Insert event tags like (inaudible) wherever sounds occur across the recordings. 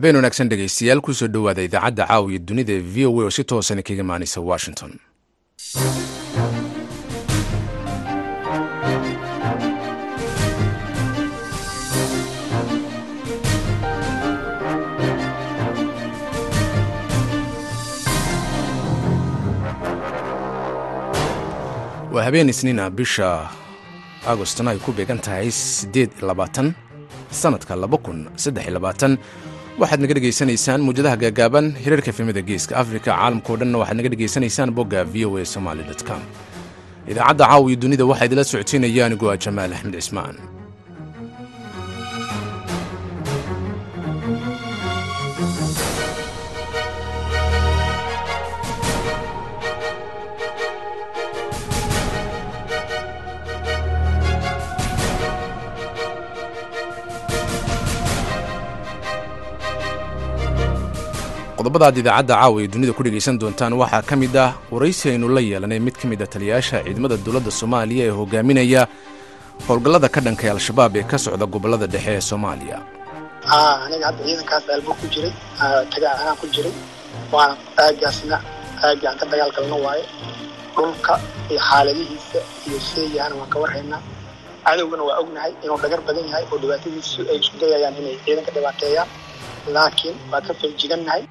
habeen wanaagsan dhegaystayaal ku soo dhowaada idaacadda caawiya dunida ee v o a oo si toosan kaga imaanaysa washington. Waa habeen isniina bisha agostna ay ku beegan tahay siddeed labaatan sanadka laba kun saddex labaatan waxaad naga dhegaysanaysaan muwjadaha gaagaaban hirarka efemada geeska afrika caalamkao dhanna waxaad naga dhegaysanaysaan bogga v o a somaali com. Idaacadda caawiya dunida waxaa idinla socoteynaya anigoo ah jamaal axmed cismaan qodobada aad idaacadda caawa ee dunida ku dhegaysan doontaan waxaa ka mid ah waraysi aynu la yeelanay mid ka mid a taliyayaasha ciidamada dowladda soomaaliya ee hogaaminaya howlgallada ka dhankay al-shabaab ee ka socda gobollada dhexe ee soomaaliya. Aniga hadda ciidankaas aalbo ku jiray tagaa anaa ku jiray. Waana aagaasna aagii aan ka dagaalgalno waaye. Dhulka iyo xaaladihiisa iyo seeyahana waan ka warhaynaa cadowgana waa ognahay inuu dhagar badan yahay oo dhibaatadiisu ay isku dayayaan inay ciidanka dhibaateeyaan. Laakiin waa ka feeljigannahay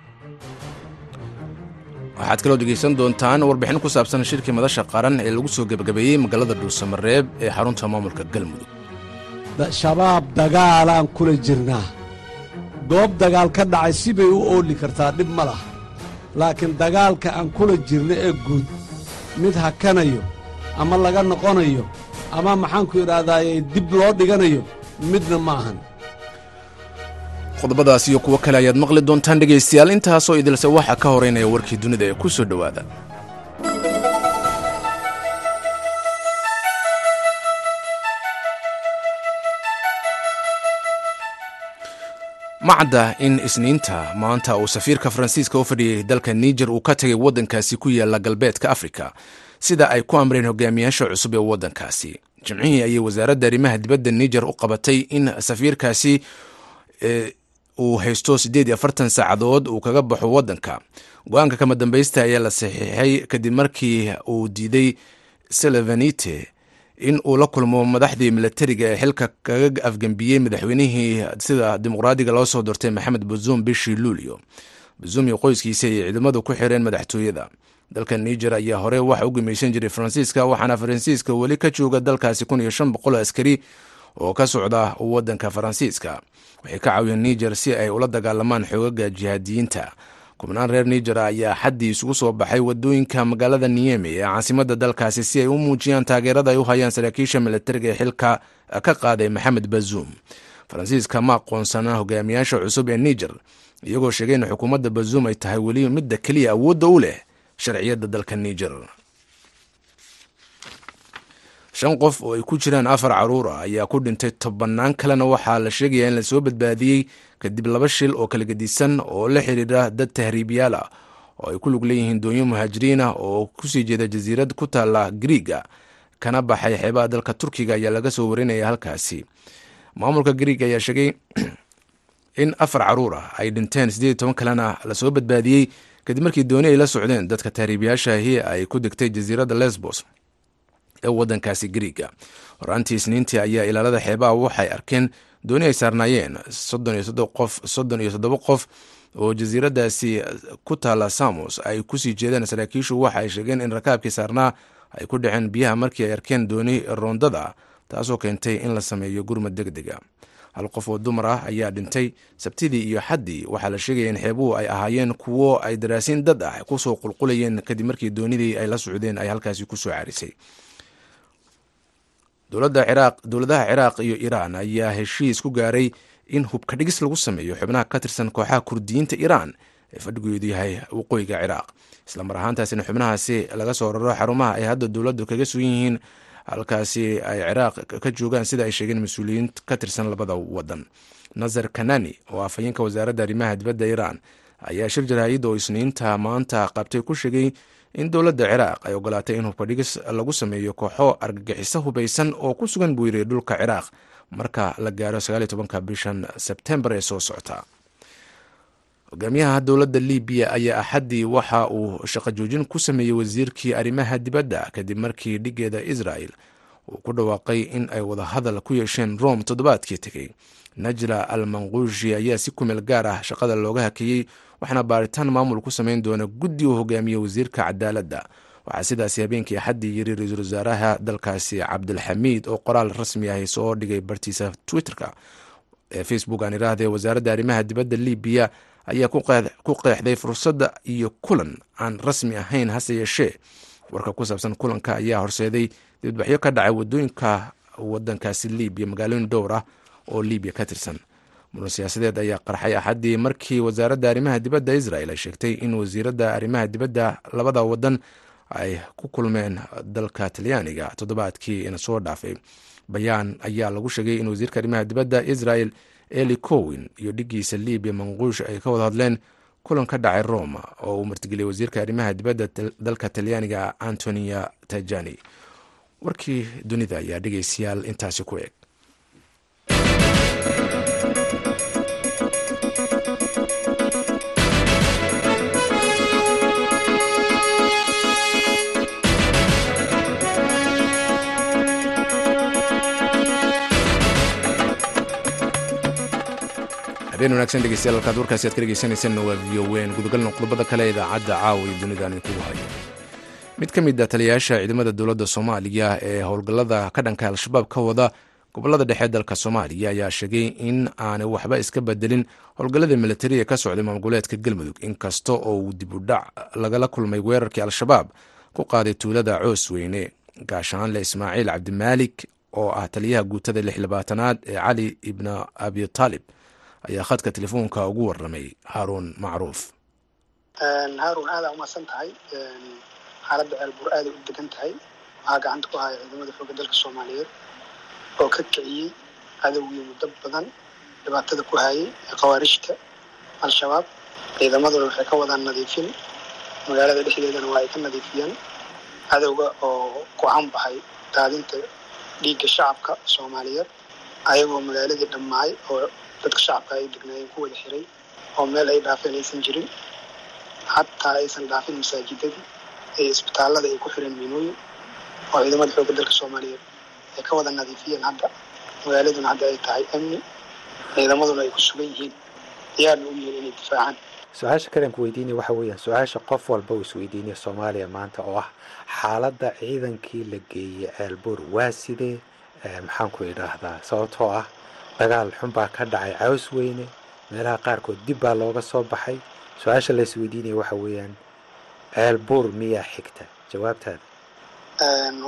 waxaad kaloo dhegaysan doontaan warbixin ku saabsan shirkii madasha qaran ee lagu soo gebagabeeyey magaalada dhuusamareeb ee xarunta maamulka galmudug. Shabaab dagaalaan kula jirnaa. Goob dagaal ka dhacay si bay u ooli kartaa dhib ma laha. Laakiin dagaalka aan kula jirno ee guud mid hakanayo ama laga noqonayo ama maxaanku idhahdaaye dib loo dhiganayo midna ma ahan qodobadaas iyo kuwo kale ayaad maqli doontaan dhegaystayaal. Intaasoo idilse waxaa ka horeynaya warkii dunida ee ku soo dhowaada. Macadda in isniinta maanta uu safiirka faransiiska u fadhiyey dalka niger uu ka tagay waddankaasi ku yaalla galbeedka afrika. Sida ay ku amreen hogaamiyaasha cusub ee waddankaasi. Jimcihii ayay wasaaradda arrimaha dibadda niger u qabatay in safiirkaasi uu haysto siddeed iyo afartan saacadood uu kaga baxo waddanka. Go'aanka kama dambaysta ayaa la saxiixay kadib markii uu diiday selevanite in uu la kulmo madaxdii milatariga ee xilka kaga afgembiyey madaxweynihii sida dimuqraadiga loo soo doortay maxamed bazuum bishii luulyo. Bazuum iyo qoyskiisa ay ciidamadu ku xireen madaxtooyada. Dalka niger ayaa hore waxa u gumaysan jiray faransiiska waxaana faransiiska weli ka jooga dalkaasi kun iyo shan boqol askari oo ka socda waddanka faransiiska waxay ka caawiyeen niger si ay ula dagaalamaan xoogaga jihaadiyiinta. Kubnaan reer niger ayaa xaddii isugu soo baxay waddooyinka magaalada niyemi ee caasimadda dalkaasi si ay u muujiyaan taageerada ay u hayaan saraakiisha milatariga ee xilka ka qaaday maxamed bazuum faransiiska ma aqoonsana hogaamiyaasha cusub ee niger iyagoo sheegay in xukuumadda bazuum ay tahay weli midda keliya awoodda u leh sharciyadda dalka niger shan qof oo ay ku jiraan afar carruur ah ayaa ku dhintay tobannaan kalena waxaa la sheegayaa in la soo badbaadiyey kadib laba shil oo kala gedisan oo la xidhiidha dad tahriibyaal ah oo ay ku lug leeyihiin doonyo muhaajiriin ah oo ku sii jeeda jasiirad ku taalla griiga kana baxay xeebaha dalka turkiga ayaa laga soo warinaya halkaasi. Maamulka griig ayaa sheegay (clears throat) in afar carruur ah ay dhinteen siddeed toban kalena la soo badbaadiyey kadib markii dooni ay la socdeen dadka tahriibyaashaahi ay ku degtay jasiiradda lesbos ee waddankaasi griiga horaantii isniintii ayaa ilaalada xeebaha waxay arkeen dooni ay saarnaayeen soddon iyo toddoba qof oo jasiiradaasi ku taalla samos. Ay ku sii jeedeen saraakiishu waxa ay sheegeen in rakaabkii saarnaa ay ku dhaceen biyaha markii ay arkeen dooni roondada taasoo keentay in la sameeyo gurmad deg dega hal qof oo dumar ah ayaa dhintay sabtidii iyo xaddii. Waxaa la sheegaya in xeebuhu ay ahaayeen kuwo ay daraasiin dad ah ku soo qulqulayeen kadib markii doonidii ay la socdeen ay halkaasi ku soo carisay dowladaha ciraaq iyo iiraan ayaa heshiis ku gaaray in hubka dhigis lagu sameeyo xubnaha ka tirsan kooxaha kurdiyiinta iiraan ee fadhigoodu yahay waqooyiga ciraaq. Islamar ahaantaasina xubnahaasi laga soo raro xarumaha ay hadda dowladdu kaga sugan yihiin halkaasi ay ciraaq ka joogaan sida ay sheegeen mas'uuliyiin ka tirsan labada wadan. Nazar kanani oo afhayeenka wasaaradda arrimaha dibadda iiraan ayaa shir jaraahid oo isniinta maanta qabtay ku sheegay in dowladda ciraaq ay ogolaatay in hubka dhigis lagu sameeyo kooxo argagixiso hubaysan oo ku sugan buu yiri dhulka ciraaq marka la gaaro tobanka bishan sebtembar ee soo socota. Hogaamiyaha dowladda libiya ayaa axaddii waxa uu shaqo joojin ku sameeyey wasiirkii arrimaha dibadda kadib markii dhigeeda israel uu ku dhawaaqay in ay wadahadal ku yeesheen rome toddobaadkii tegey. Najla al manquushi ayaa si kumeel gaar ah shaqada looga hakeeyey waxaana baaritaan maamul ku samayn doona guddi uu hogaamiyey wasiirka cadaaladda waxaa sidaasi habeenkii axaddii yiri ra'iisul wasaaraha dalkaasi cabdulxamiid oo qoraal rasmi ahi soo dhigay bartiisa twitterka. Ee facebook aan iraahdee wasaaradda arrimaha dibadda libiya ayaa ku qeexday fursadda iyo kulan aan rasmi ahayn hase yeeshee. Warka ku saabsan kulanka ayaa horseeday dibadbaxyo ka dhacay waddooyinka wadankaasi libiya magaalooyin dhowr ah oo libiya ka tirsan muran siyaasadeed ayaa qarxay axaddii markii wasaaradda arrimaha dibadda israel ay sheegtay in wasiiradda arrimaha dibadda labada wadan ay ku kulmeen dalka talyaaniga. Toddobaadkii soo dhaafay bayaan ayaa lagu sheegay in wasiirka arrimaha dibadda israel eli cowin iyo dhigiisa libiya manquush ay ka wada hadleen kulan ka dhacay roma oo uu martigeliyay wasiirka arrimaha dibadda dalka talyaaniga antonia tajani. Warkii dunida ayaa dhegeystayaal intaasi ku eg habeen wanaagsan dhegeystayaal halkaad warkaasi aad ka dhegeysanaysanna waa v o n gudagalna qodobada kale ee idaacadda caawa iyo dunidaan idinkugu hayo mid ka mid a taliyayaasha ciidamada dowladda soomaaliya ee howlgallada ka dhanka al-shabaab ka wada gobollada dhexe dalka soomaaliya ayaa sheegay in aanay waxba iska bedelin howlgallada militari ee ka socday maamgoleedka galmudug. Inkasta oo uu dib u dhac lagala kulmay weerarkii al-shabaab ku qaaday tuulada coos weyne gaashaanle ismaaciil cabdimaalik oo ah taliyaha guutada lix labaatanaad ee cali ibna abi taalib ayaa khadka telefoonka ugu waramay haaruun macruuf. Haaruun aadaa umahadsan tahay. Xaaladda ceelbuur aaday u degan tahay. Waxaa gacanta ku haya ciidamada xooga dalka soomaaliyeed oo ka kiciyey cadowgii muddo badan dhibaatada ku hayay khawaarijta al-shabaab. Ciidamaduna waxay ka wadaan nadiifin. Magaalada dhexdeedana waa ay ka nadiifiyeen cadowga oo ku canbaxay daadinta dhiigga shacabka soomaaliyeed ayagoo magaaladii dhammaay oo dadka shacabka ay degnaayeen ku wada xiray oo meel ay dhaafeen aysan jirin. Xataa aysan dhaafin masaajidadii ee isbitaallada ay ku xireen miinooyin oo ciidamada xoogga dalka soomaaliyeed ay ka wada nadiifiyeen hadda. Magaaladuna hadda ay tahay amni ciidamaduna ay ku sugan yihiin. Diyaarna u yihiin inay difaacaan. Su'aasha kalen weydiinaya waxa weeyaan su'aasha qof walba uu isweydiinaya soomaaliya maanta oo ah xaaladda ciidankii la geeyey ceelbuur waa sidee maxaan ku idhaahdaa? Sababtoo ah dagaal xun baa ka dhacay caws weyne. Meelaha qaarkood dib baa looga soo baxay. Su'aasha la isweydiinaya waxa weeyaan ceelbuur miyaa xigta? Jawaabtaada.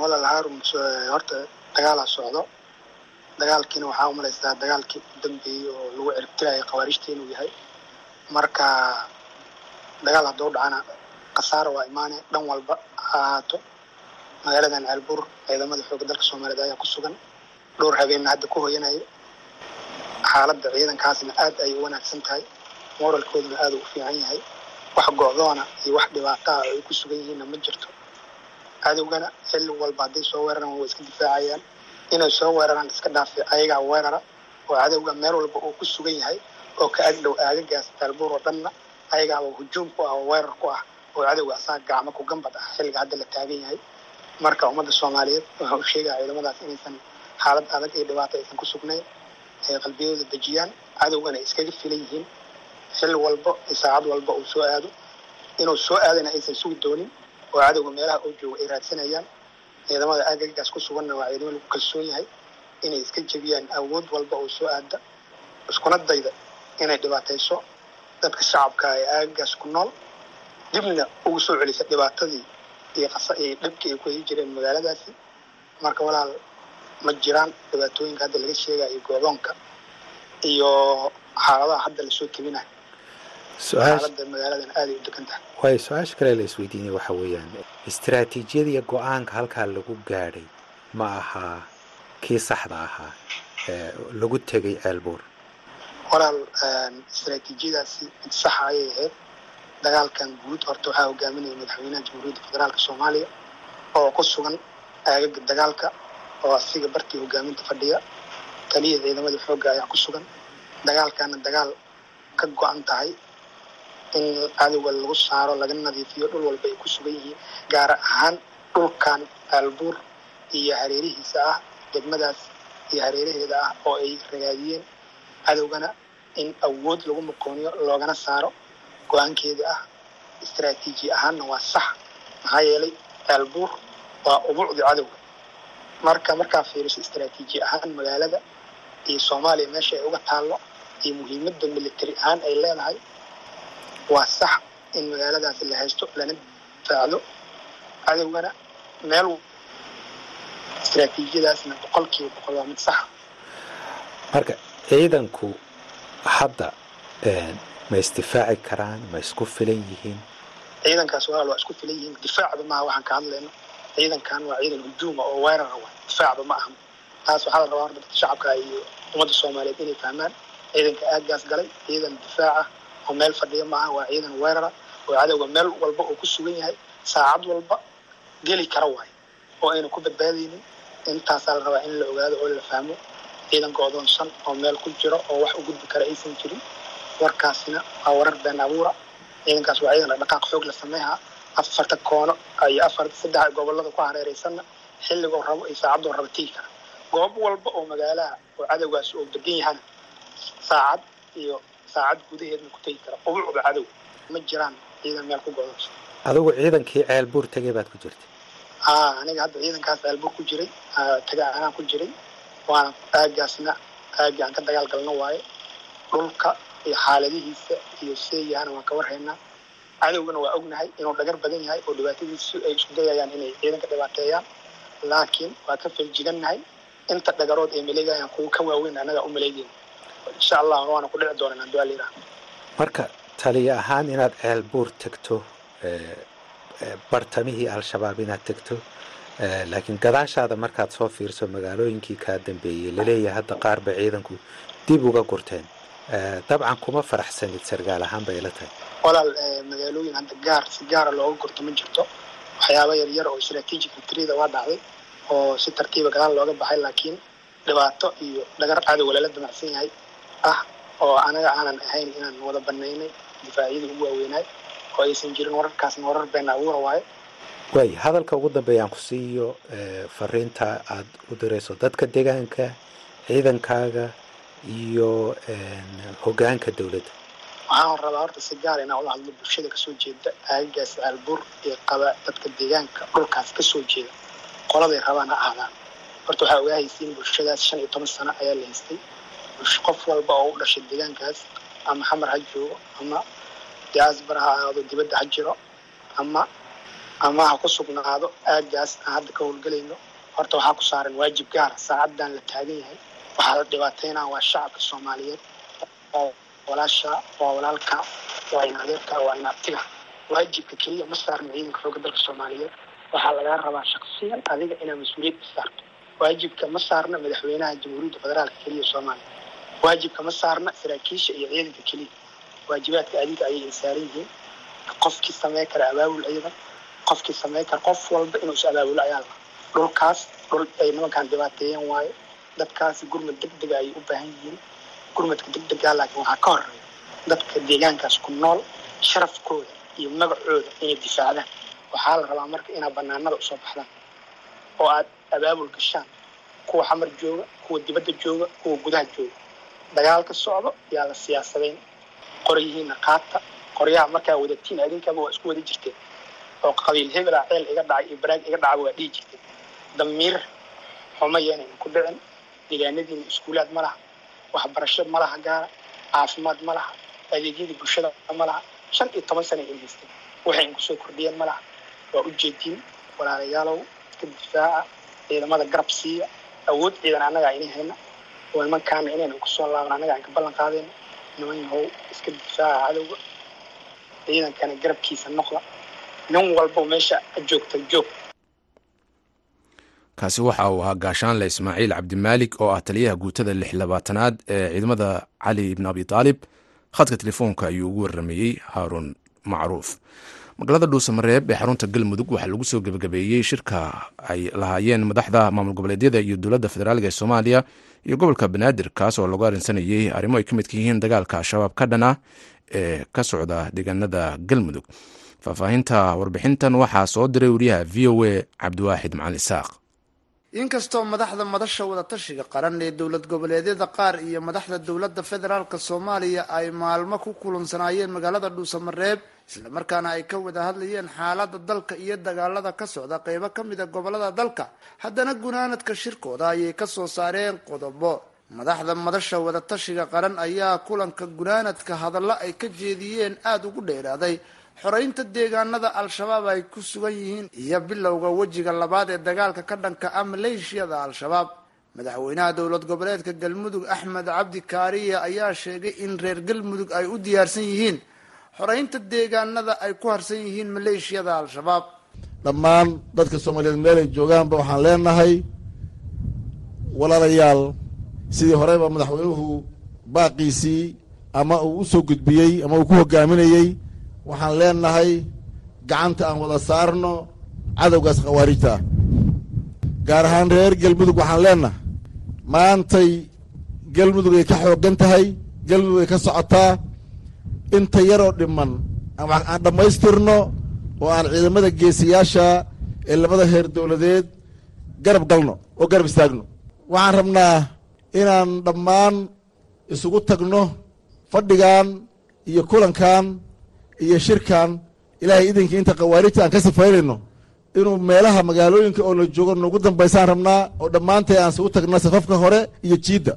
Walaal haarun horta dagaalaa socdo. Dagaalkiina waxaa umalaysaa dagaalkii u dambeeyey oo lagu ciribtiraya khawaarijta inuu yahay. Marka dagaal hadduu dhacana khasaara waa imaane dhan walba ha ahaato. Magaaladan ceelbuur ciidamada xoogga dalka soomaaliyeed ayaa ku sugan. Dhowr habeenna hadda ku hoyanaya xaaladda ciidankaasna aad ay u wanaagsan tahay. Moralkooduna aada u fiican yahay. Wax go-doona iyo wax dhibaata ah ay ku sugan yihiinna ma jirto. Cadowgana xilli walba hadday soo weeraraan waa iska difaacayaan. Inay soo weeraraan iska dhaafe ayagaa weerara oo cadowga meel walba uu ku sugan yahay oo ka agdhow aagagaas taalbuur oo dhanna ayagaaba hujuum ku ah oo weerar ku ah oo cadowga asaga gacmo ku gambad ah xilliga hadda la taagan yahay. Marka ummadda soomaaliyeed waxa uu sheegaya ciidamadaas inaysan xaalad adag iyo dhibaato aysan ku sugnayn ay qalbiyadooda dejiyaan cadowgana iskaga filan yihiin xilli walba iyo saacad walba uu soo aado. Inuu soo aadana aysan sugi doonin oo cadowga meelaha uu joogo ay raadsanayaan ciidamada aagagaas ku suganna waa ciidamo lagu kalsoon yahay inay iska jebiyaan awood walba oo soo aada iskuna dayda inay dhibaatayso dadka shacabka ee aagagaas ku nool dibna ugu soo celisa dhibaatadii iyo dhibkii ay ku heli jireen magaaladaasi. Marka walaal ma jiraan dhibaatooyinka hadda laga sheegaya iyo goodoonka iyo xaaladaha hadda la soo tebinayo xaaladda magaaladan aaday u degan tahay. waayo su'aasha kale la isweydiinaya waxa weeyaan istaraatiijiyada iyo go'aanka halkaa lagu gaadhay ma ahaa kii saxda ahaa lagu tegay ceelbuur walaal istaraatiijiyadaasi mid saxa ayay ahayd. Dagaalkan guud horta waxaa hogaaminaya madaxweynaha jamhuuriyadda federaalka soomaaliya oo ku sugan aagaga dagaalka oo asiga bartii hogaaminta fadhiya taliya ciidamada xoogga ayaa ku sugan. Dagaalkana dagaal ka go-an tahay in cadowga lagu saaro laga nadiifiyo dhul walba ay ku sugan yihiin gaar ahaan dhulkan aalbuur iyo hareerihiisa ah degmadaas iyo hareeraheeda ah oo ay ragaadiyeen cadowgana in awood lagu muqooniyo loogana saaro go'aankeeda ah. Istaraatiiji ahaanna waa sax maxaa yeelay aalbuur waa ubuucda cadowga marka markaa fiiriso istaraatiiji ahaan magaalada iyo soomaaliya meesha ay uga taallo iyo muhiimadda military ahaan ay leedahay waa sax in magaaladaasi la haysto lana difaacdo cadowgana meel istaraatiijiyadaasna boqolkiiba boqol waa mid saxa marka ciidanku hadda ma isdifaaci karaan ma isku filan yihiin? Ciidankaas walaal waa isku filan yihiin. Difaacba maaha waxaan ka hadlayno ciidankan waa ciidan hujuuma oo weerara wa difaacba ma ahan. Taas waxaa la rabaa horta dadka shacabka iyo ummadda soomaaliyeed inay fahmaan ciidanka aagaas galay ciidan difaaca oo meel fadhiya maaha waa ciidan weerara oo cadowga meel walba uu ku sugan yahay saacad walba geli kara waayo oo ayna ku badbaadaynin. Intaasaa la rabaa in la ogaado oo la fahmo ciidanka odoonsan oo meel ku jiro oo wax u gudbi kara aysan jirin. Warkaasina waa warar been abuura. Ciidankaas waa ciidan dhaqdhaqaaq xoog la sameehaa afarta koono iyo afarta saddex gobollada ku hareeraysanna xilligoo rabo iyo saacadoo rabo tigi kara goob walba oo magaalaha oo cadowgaas oo degan yahana saacad iyo saacad gudaheedna ku tegi kara. Ubucda cadow ma jiraan ciidan meel ku godoonsan adigu ciidankii ceelbuur tegay baad ku jirtay? Haa aniga hadda ciidankaas ceelbuur ku jiray taga anaan ku jiray. Waana aagaasna aagii aan ka dagaal galno waaye dhulka iyo xaaladihiisa iyo seeyahana waan ka warhaynaa cadowgana waa ognahay inuu dhagar badan yahay oo dhibaatadiisu ay isku dayayaan inay ciidanka dhibaateeyaan. Laakiin waa ka feljigannahay inta dhagarood ay maleegayaan kuwa ka waaweyn annagaa u maleegeyn insha allah waana ku dhici doonaan la yidhaha marka taliya ahaan inaad ceelbuur tegto bartamihii al-shabaab inaad tegto laakiin gadaashaada markaad soo fiirso magaalooyinkii kaa dambeeyey la leeyahay hadda qaar bay ciidanku dib uga gurteen. Dabcan kuma faraxsanid sargaal ahaan bay ila tahay walaal magaalooyin hadda gaar si gaara looga gurto ma jirto. Waxyaaba yar yar oo strategic victoryada waa dhacday oo si tartiiba gadaal looga baxay laakiin dhibaato iyo dhagar cadowga lala damacsan yahay ah oo anaga aanan ahayn inaan wada banaynay difaacyadii ugu waaweynaay oo aysan jirin wararkaasna warar been abuura waayo waay hadalka ugu dambeeya aan ku siiyo fariinta aad u dirayso dadka deegaanka ciidankaaga iyo hogaanka dowladda waxaan rabaa horta si gaar inaan ula hadlo bulshada ka soo jeeda aagagaas aalbuur ee qaba dadka deegaanka dhulkaas ka soo jeeda. Qoladay rabaan ha ahdaan horta waxaa ogaa haysiin bulshadaas shan iyo toban sano ayaa la haystay. Qof walba oo u dhashay deegaankaas ama xamar ha joogo ama diaasbar ha ahaado dibadda ha jiro ama ama ha ku sugnaado aagaas aan hadda ka howlgelayno horta waxaa ku saaran waajib gaara saacadan la taagan yahay. Waxaa la dhibaateynaa waa shacabka soomaaliyeed. oo walaasha waa walaalka waa inadeerka waa inaabtiga waajibka keliya ma saarno ciidanka xooga dalka soomaaliyeed waxaa lagaa rabaa shaksiyan adiga inaad mas'uuliyad ka saarto waajibka ma saarna madaxweynaha jamhuuriyadda federaalka keliya soomaaliya? Waajibka ma saarna saraakiisha iyo ciidanka keliya? Waajibaadka adiga ayay saaran yihiin. Qofkii samey kara abaabul ciidan qofkii samey kara qof walba inuu is abaabulo ayaa dhulkaas dhul ay nimankaan dhibaateeyeen waayo dadkaasi gurmad deg dega ayay u baahan yihiin gurmadka deg degaa laakiin waxaa ka horreeya dadka deegaankaas ku nool sharafkooda iyo magacooda inay difaacdaan. Waxaa la rabaa marka inaad banaanada u soo baxdaan oo aad abaabul gashaan kuwa xamar jooga kuwa dibadda jooga kuwa gudaha jooga. Dagaalka socdo yaa la siyaasadayn qoryihiina qaata qoryaha markaa wadatiin adinkaba waa isku wada jirteen oo qabiil hebela ceel iga dhacay iyo baraag iga dhacaba waa dhihi jirteen damiir xuma yeena ku dhicin deegaanadiina iskuulaad ma laha waxbarasho ma laha gaara caafimaad ma laha adeegyadii bulshada ma laha shan iyo toban sana ay haysteen waxay in ku soo kordhiyeen ma laha waa ujeediin walaalayaalow iska difaaca ciidamada garab siiya awood ciidan annaga ayna hayna. Oo nimankaana inayna ku soo laaban annaga aan ka ballan qaadayna niman yahow iska difaaca cadowga. Ciidankana garabkiisa noqda. Nin walbo meesha joogta joog kaasi waxa uu ahaa gaashaanle ismaaciil cabdimaalik oo ah taliyaha guutada lix labaatanaad ee ciidamada cali ibn abi taalib. Khadka telefoonka ayuu ugu waramayey haaruun macruuf. Magaalada dhuusamareeb ee xarunta galmudug waxaa lagu soo gebagabeeyey shirka ay lahaayeen madaxda maamul goboleedyada iyo dowladda federaalk ee soomaaliya iyo gobolka banaadir kaas oo lagu arrinsanayey arrimo ay ka midka yihiin dagaalka al-shabaab ka dhana ee ka socda deegaanada galmudug faahfaahinta warbixintan waxaa soo diray wariyaha v o a cabdiwaaxid macali isaaq inkastoo madaxda madasha wadatashiga qaran ee dowlad goboleedyada qaar iyo madaxda dowladda federaalk soomaaliya ay maalmo ku kulansanaayeen magaalada dhuusamareeb islamarkaana ay ka wada hadlayeen xaalada dalka iyo dagaalada ka socda qeybo ka mida gobollada dalka. Haddana gunaanadka shirkooda ayay ka soo saareen qodobo. Madaxda madasha wadatashiga qaran ayaa kulanka gunaanadka hadallo ay ka jeediyeen aada ugu dheeraaday xoreynta deegaanada al-shabaab ay ku sugan yihiin iyo bilowga wejiga labaad ee dagaalka ka dhanka ah maleeshiyada al-shabaab. Madaxweynaha dowlad goboleedka galmudug axmed cabdi kaariya ayaa sheegay in reer galmudug ay u diyaarsan yihiin xoreynta deegaanada ay ku harsan yihiin maleeshiyada al-shabaab. Dhammaan dadka soomaaliyeed meelay joogaanba waxaan leenahay walaalayaal sidii horeyba madaxweynuhu baaqiisii ama uu u soo gudbiyey ama uu ku hogaaminayey waxaan leenahay gacanta aan wada saarno cadowgaas khawaarijta. Gaar ahaan reer galmudug waxaan leenahay. Maantay galmudug ay ka xooggan tahay galmudug ay ka socotaa. Inta yaroo dhiman aan dhammaystirno oo aan ciidamada geesiyaasha ee labada heer dowladeed garab galno oo garab istaagno. Waxaan rabnaa inaan dhammaan isugu tagno fadhigan iyo kulankan iyo shirkan ilaahay idinkii inta khawaarijta aan ka sifaynayno inuu meelaha magaalooyinka oo la joogo nugu dambaysaan rabnaa oo dhammaantay aan isugu tagna safafka hore iyo jiidda.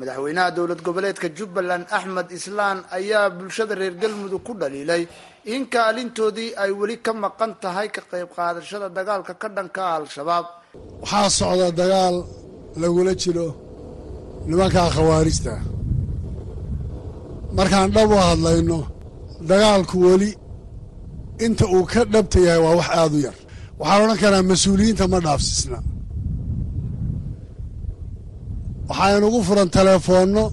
Madaxweynaha dowlad goboleedka jubbaland axmed islaan ayaa bulshada reer galmudug ku dhaliilay in kaalintoodii ay weli ka maqan tahay ka qayb qaadashada dagaalka ka dhanka al-shabaab. Waxaa socda dagaal lagula jiro nimankaa khawaarijta. Markaan dhab u hadlayno dagaalku weli inta uu ka dhabta yahay waa wax aada u yar. Waxaan odhan karaa mas'uuliyiinta ma dhaafsisna. Waxaa inugu furan teleefoonno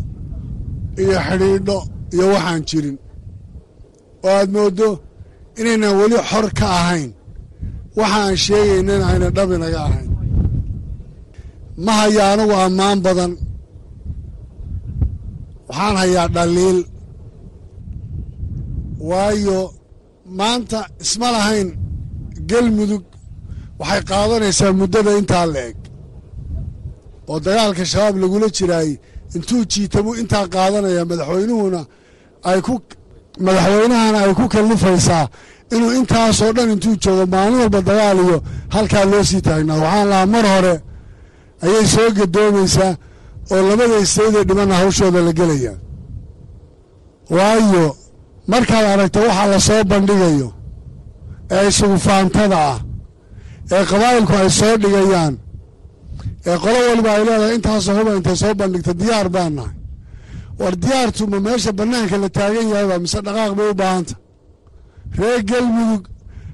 iyo xidhiidho iyo waxaan jirin. Oo aad mooddo inaynan weli xor ka ahayn waxa aan sheegaynan ayna dhab inaga ahayn. Ma haya anigu ammaan badan. Waxaan hayaa dhaliil waayo maanta isma lahayn galmudug waxay qaadanaysaa muddada intaa la eg. Oo dagaalka shabaab lagula jiraayey intuu jiitamu intaa qaadanaya madaxweynuhuna ay ku madaxweynahana ay ku kallifaysaa inuu intaasoo dhan intuu joogo maalin walba dagaal iyo halkaa loo sii taagnaa waxaan lahaa mar hore ayay soo gadoomaysaa oo labada istaydee dhimanna hawshooda la gelaya waayo markaad aragto waxaa la soo bandhigayo ee isugu faantada ah ee qabaa'ilku ay soo dhigayaan ee qolo waliba ay leedahay intaasoo huba intay soo bandhigta diyaar baan nahay. War diyaartu ma meesha bannaanka la taagan yahayba mise dhaqaaq bay u baahanta. Reer galmudug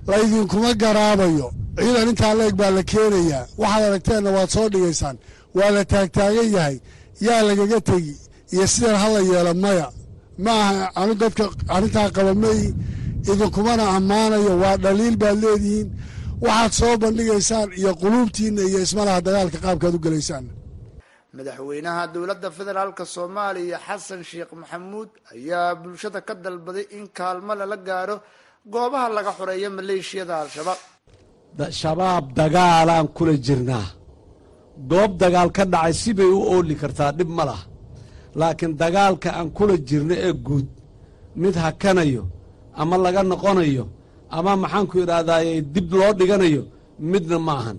laydinkuma garaabayo. Ciidan intaa leeg baa la keenayaa. Waxaad aragteenna waad soo dhigaysaan. Waa la taagtaagan yahay. Yaa lagaga tegi. Iyo sideen hala yeela maya ma aha anu dadka arrintaa qaba may idinkumana ammaanayo waa dhaliil baad leedihiin. Waxaad soo bandhigaysaan iyo quluubtiinna iyo ismalaha dagaalka qaabkaad u gelaysaan. Madaxweynaha dowladda federaalk soomaaliya xasan sheekh maxamuud ayaa bulshada ka dalbaday in kaalmo lala gaaro goobaha laga xoreeyo maleeshiyada al-shabaab. Shabaab dagaalaan kula jirnaa. Goob dagaal ka dhacay sibay u ooli kartaa dhib ma lah laakiin dagaalka aan kula jirno ee guud mid hakanayo ama laga noqonayo ama maxaanku idhahdaaye dib loo dhiganayo midna ma ahan.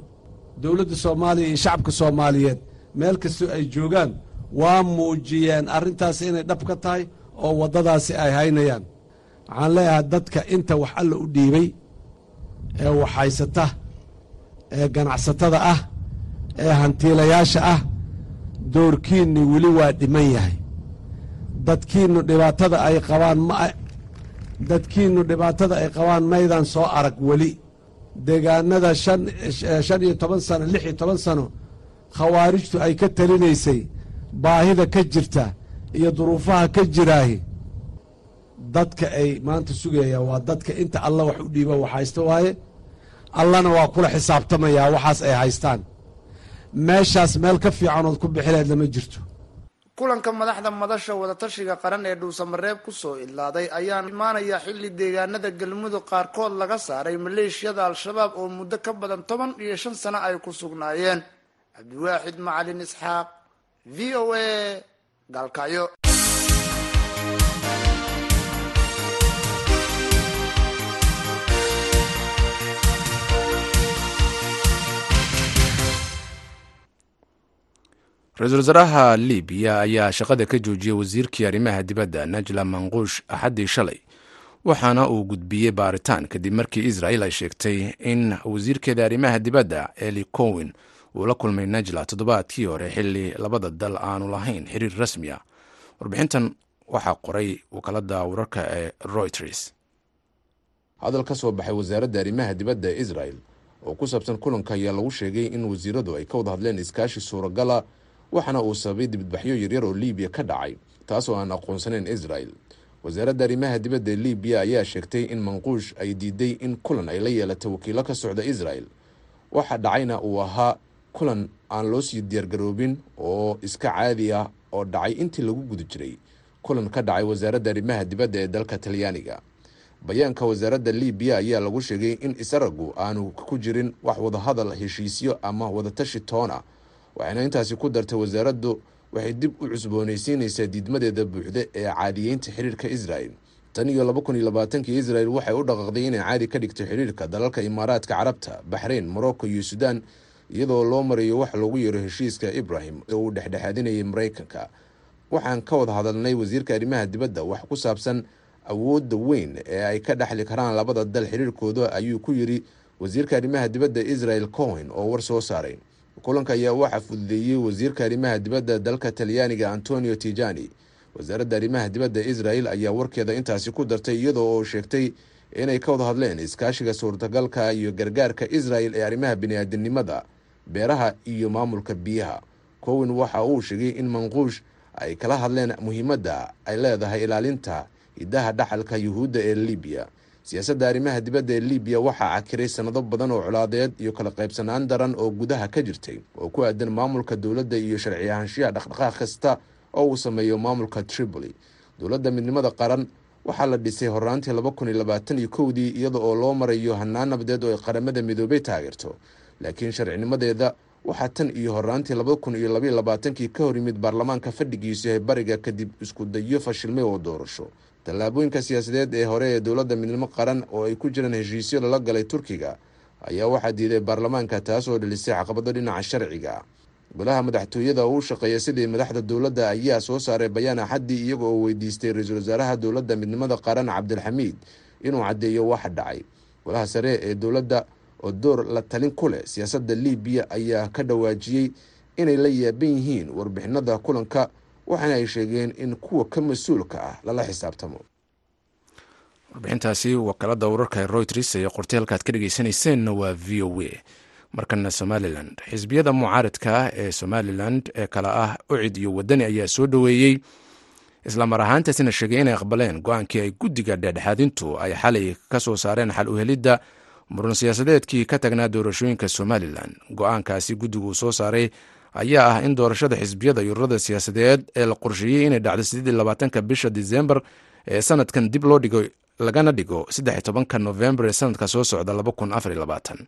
Dowladda soomaaliya iyo shacabka soomaaliyeed meel kastoo ay joogaan waa muujiyeen arrintaas inay dhab ka tahay oo waddadaasi ay haynayaan. Waxaan leeyahay dadka inta wax alla u dhiibay ee waxhaysata ee ganacsatada ah ee hantiilayaasha ah doorkiinni weli waa dhiman yahay. Dadkiinnu dhibaatada ay qabaan ma dadkiinnu dhibaatada ay qabaan maydaan soo arag weli. Deegaanada shan shan iyo toban sano lix iyo toban sano khawaarijtu ay ka talinaysay baahida ka jirta iyo duruufaha ka jiraahi. Dadka ay maanta sugayaan waa dadka inta alla wax u dhiiba wax haysta waaye. Allana waa kula xisaabtamayaa waxaas ay haystaan meeshaas meel ka fiicanood ku bixileed lama jirto. Kulanka madaxda madasha wadatashiga qaran ee dhuusamareeb ku soo idlaaday ayaa imaanaya xilli deegaanada galmudug qaarkood laga saaray maleeshiyada al-shabaab oo muddo ka badan toban iyo shan sano ay ku sugnaayeen. Cabdiwaaxid macalin isxaaq v o a gaalkacyo ra'iisul wasaaraha libiya ayaa shaqada ka joojiyey wasiirkii arrimaha dibadda najla manquush axaddii shalay waxaana uu gudbiyey baaritaan kadib markii israel ay sheegtay in wasiirkeeda arrimaha dibadda eli cowin uu la kulmay najla toddobaadkii hore xilli labada dal aanu lahayn xiriir rasmi ah. Warbixintan waxaa qoray wakaalada wararka ee royters hadal ka soo baxay wasaaradda arrimaha dibadda ee israel oo ku saabsan kulanka ayaa lagu sheegay in wasiiradu ay ka wada hadleen iskaashi suuragala waxaana uu sababay dibadbaxyo yaryar oo libiya ka dhacay taasoo aan aqoonsanayn israel. Wasaaradda arrimaha dibadda ee libiya ayaa sheegtay in manquush ay diiday in kulan ay la yeelatay wakiilo ka socda israel. Waxa dhacayna uu ahaa kulan aan loo sii diyaargaroobin oo iska caadi ah oo dhacay intii lagu guda jiray. Kulan ka dhacay wasaaradda arrimaha dibadda ee dalka talyaaniga. Bayaanka wasaaradda libiya ayaa lagu sheegay in isaragu aanu ku jirin wax wadahadal heshiisyo ama wadatashi toona waxayna intaasi ku dartay wasaaraddu waxay dib u cusboonaysiinaysaa diidmadeeda buuxda ee caadiyeynta xiriirka israel. Tan iyo laba kun iyo labaatankii israel waxay u dhaqaaqday inay caadi ka dhigto xiriirka dalalka imaaraadka carabta baxrayn morocco iyo suudaan iyadoo loo marayo wax loogu yeero heshiiska ibrahim oo uu dhexdhexaadinayay maraykanka waxaan ka wada hadalnay wasiirka arrimaha dibadda wax ku saabsan awoodda weyn ee ay ka dhexli karaan labada dal xiriirkooda ayuu ku yiri wasiirka arrimaha dibadda israel cohen oo war soo saaray kulanka ayaa waxaa fududeeyey wasiirka arrimaha dibadda dalka talyaaniga antonio tijani. Wasaaradda arrimaha dibadda israel ayaa warkeeda intaasi ku dartay iyadoo oo sheegtay inay ka wada hadleen iskaashiga suurtagalka iyo gargaarka israel ee arrimaha bini-aadamnimada beeraha iyo maamulka biyaha. Cowen waxa uu sheegay in manquush ay kala hadleen muhiimadda ay leedahay ilaalinta hidaha dhaxalka yuhuudda ee libiya siyaasadda arrimaha dibadda ee libiya waxaa cakiray sanado badan oo colaadeed iyo kala qaybsanaan daran oo gudaha ka jirtay oo ku aadan maamulka dowladda iyo sharci ahaanshiyaha dhaqdhaqaaq kasta oo uu sameeyo maamulka tripoli. Dowladda midnimada qaran waxaa la dhisay horaantii laba kun iyo labaatan iyo kowdii iyada oo loo marayo hanaan nabadeed oo ay qaramada midoobay taageerto. Laakiin sharcinimadeeda waxaa tan iyo horaantii laba kun iyo labaiyo labaatankii ka hor yimid baarlamaanka fadhigiisu ee bariga kadib isku dayo fashilmay oo doorasho tallaabooyinka siyaasadeed ee hore ee dowladda midnimo qaran oo ay ku jiraan heshiisyo lala galay turkiga ayaa waxaa diiday baarlamaanka taasoo dhalisay caqabado dhinaca sharciga. Golaha madaxtooyada oo u shaqeeya sidii madaxda dowladda ayaa soo saaray bayaan axaddii iyaga oo weydiistay ra'iisul wasaaraha dowladda midnimada qaran cabdilxamiid inuu caddeeyo waxa dhacay. Golaha sare ee dowladda oo door la talin ku leh siyaasadda libiya ayaa ka dhawaajiyey inay la yaaban yihiin warbixinada kulanka waxaana ay sheegeen in kuwa ka mas'uulka ah lala xisaabtamo. Warbixintaasi wakaalada wararka ee royters ee qortay halkaad ka dhegeysanayseena waa v o a. Markana somalilan xisbiyada mucaaradka ee somalilan ee kale ah ucid iyo wadani ayaa soo dhoweeyey. Islamar ahaantaasina sheegay inay aqbaleen go'aankii ay guddiga dhexdhexaadintu ay xalay ka soo saareen xal u helidda muran siyaasadeedkii ka tagnaa doorashooyinka somalilan go'aankaasi guddigu soo saaray ayaa ah in doorashada xisbiyada iyo ururada siyaasadeed ee la qorsheeyey inay dhacdo sidii labaatanka bisha disembar ee sanadkan dib loo dhigo lagana dhigo saddex tobanka novembar ee sanadka soo socda laba kun afar labaatan.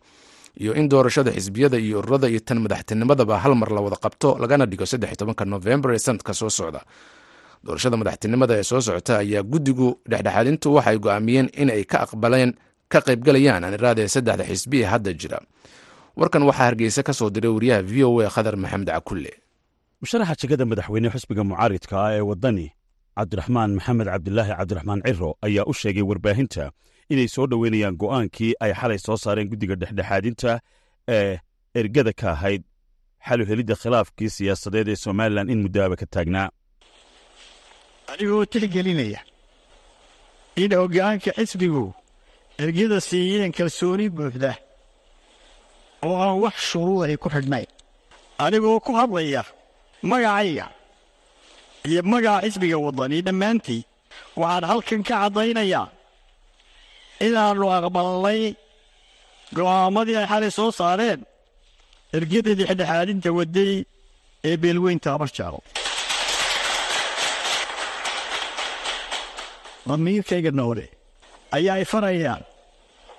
Iyo in doorashada xisbiyada iyo ururada iyo tan madaxtinimadaba hal mar la wada qabto lagana dhigo saddex tobanka novembar ee sanadka soo socda. Doorashada madaxtinimada ee soo socota ayaa guddigu dhexdhexaadintu waxay go'aamiyeen inay ka aqbaleen ka qaybgalayaan aniraadee saddexda xisbi ee hadda jira warkan waxaa hargeysa ka soo diray wariyaha v o a khadar maxamed cakulle. Musharaxa jegada madaxweyne xisbiga mucaaridka ah ee waddani cabdiraxmaan maxamed cabdilaahi cabdiraxmaan ciro ayaa u sheegay warbaahinta inay soo dhoweynayaan go'aankii ay xalay soo saareen guddiga dhexdhexaadinta ee ergada ka ahayd xalu helidda khilaafkii siyaasadeed ee somalilan in muddaaba ka taagnaa. Adigoo tixgelinaya in hoggaanka xisbigu ergada siiyeen kalsooni buuxda oo aan wax shuruuday ku xidhnayn anigoo ku hadlaya magacayga iyo magaca xisbiga waddani dhammaantii waxaan halkan ka caddaynayaa inaannu aqbalnay go'aamadii ay xalay soo saareen ergada dhexdhexaadinta waday ee beelweynta habarjaaro damiirkayga noole ayaa farayaan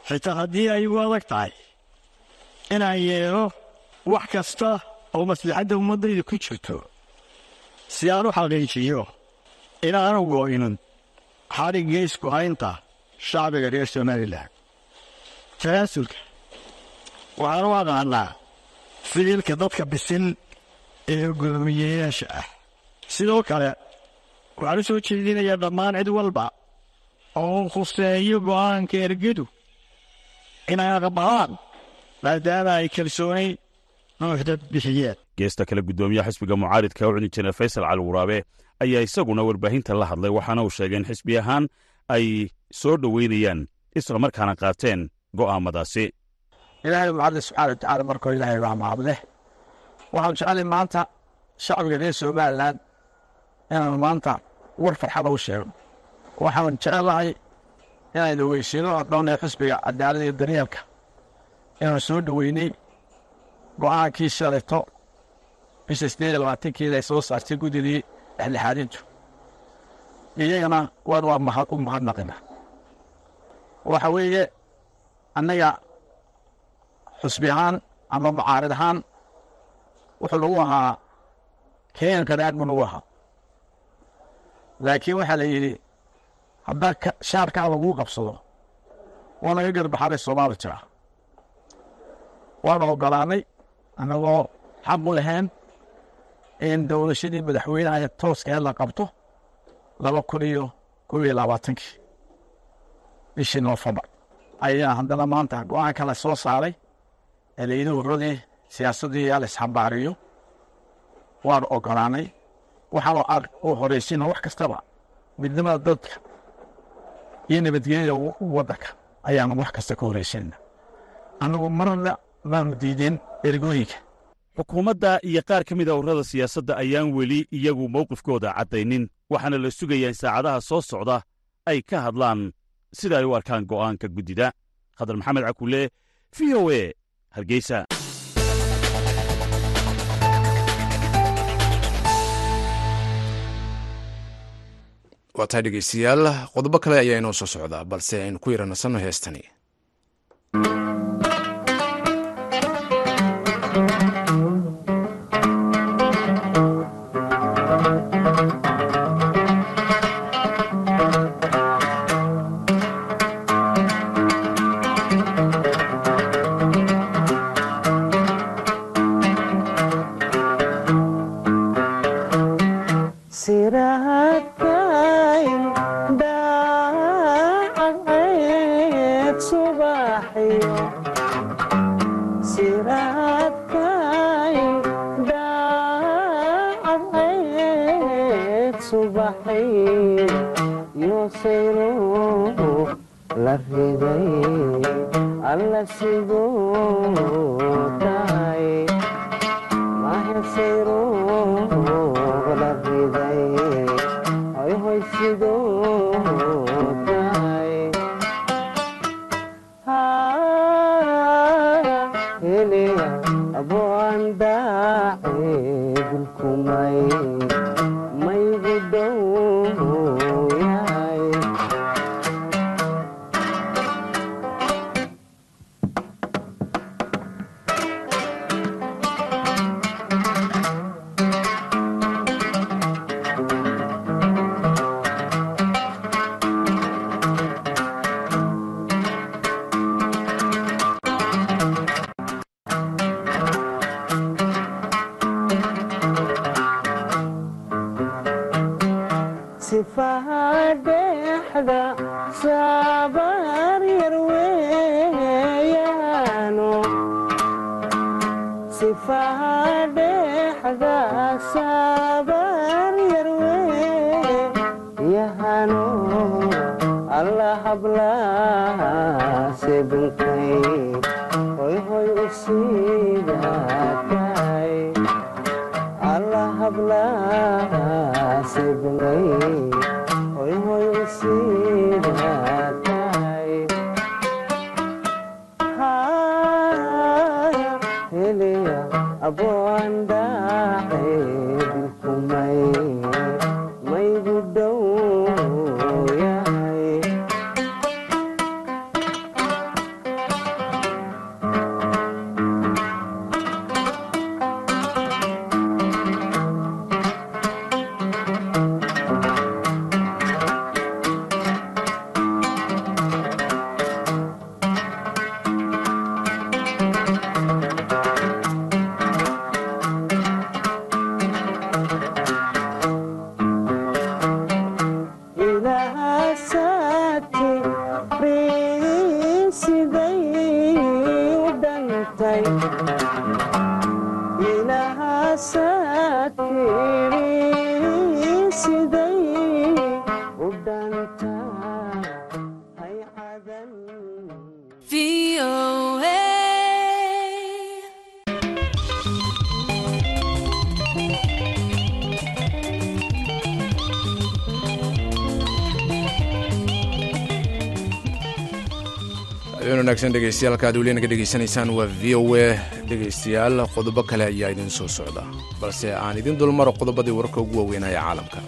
xitaa haddii ay ugu adag tahay inaan yeelo wax kasta oo maslaxadda ummaddayda ku jirto. Si aan u xaqiijiyo inaanu go'inin xadhigga isku haynta shacbiga reer somalilan tanaasulka waxaan u aqaanaa ficilka dadka bisil ee gudoomiyeyaasha ah. Sidoo kale waxaan u soo jeedinayaa dhammaan cid walba oo khuseeyo go'aanka ergedu inay aqbalaan maadaama ay kalsooni nuuxda bixiyeen geesta kale guddoomiyaha xisbiga mucaaridka u cuni jiray faysal cali waraabe ayaa isaguna warbaahinta la hadlay waxaana uu sheegay in xisbi ahaan ay soo dhoweynayaan isla markaana qaateen go'aamadaasi. Ilaahay macadle subxaana watacaala markoo ilaahay waa maadle waxaan jeclay maanta shacbiga reer somalilan inaan maanta war farxada u sheego. Waxaan jecelahay inaynu weysiino odhoonee xisbiga cadaalada iyo daryeelka inaan soo dhoweynay go'aankii shalayto bisha sideed iyo labaatankeeda ay soo saartay guddidii dhexdhexaadintu iyagana waan waa u mahadnaqina waxa weeye annaga xusbi ahaan ama mucaarid ahaan wuxuu nagu ahaa keenyan qanaad buu nagu ahaa laakiin waxaa la yidhi haddaa shaarkaa laguu qabsado waa naga garbaxaray soomaali jira waanu ogolaanay annagoo xaq u lahayn in dowlashadii madaxweynaha tooskeed la qabto laba kun iyo kob iyo labaatankii. Bishii noofembar. Ayaa haddana maanta go'aanka la soo saaray. Ee layidhi warradii siyaasaddii yaa la waanu ogolaanay. Waxaanu u horaysiina wax kastaba. Midnimada dadka iyo nabadgelyada waddanka ayaanu wax kasta ka horaysiina annagu marna maanu diideen ergooyinka. Xukuumadda iyo qaar ka mid a ururada siyaasadda ayaan weli iyagu mowqifkooda caddaynin waxaana la sugayaa in saacadaha soo socda ay ka hadlaan sida ay u arkaan go'aanka guddida. Khadar maxamed cakulle v o e hargeysa. Waa tahay dhegeystayaal qodobo kale ayaa inoo soo socdaa balse aynu ku yaranasanno heestani Abondaaceedkumay maygu wanaagsan dhegeystayaal halkaad weli naga dhegeysanaysaan waa v o a. Dhegeystayaal qodobo kale ayaa idin soo socda balse aan idin dulmaro qodobadii wararka ugu waaweynaya caalamka.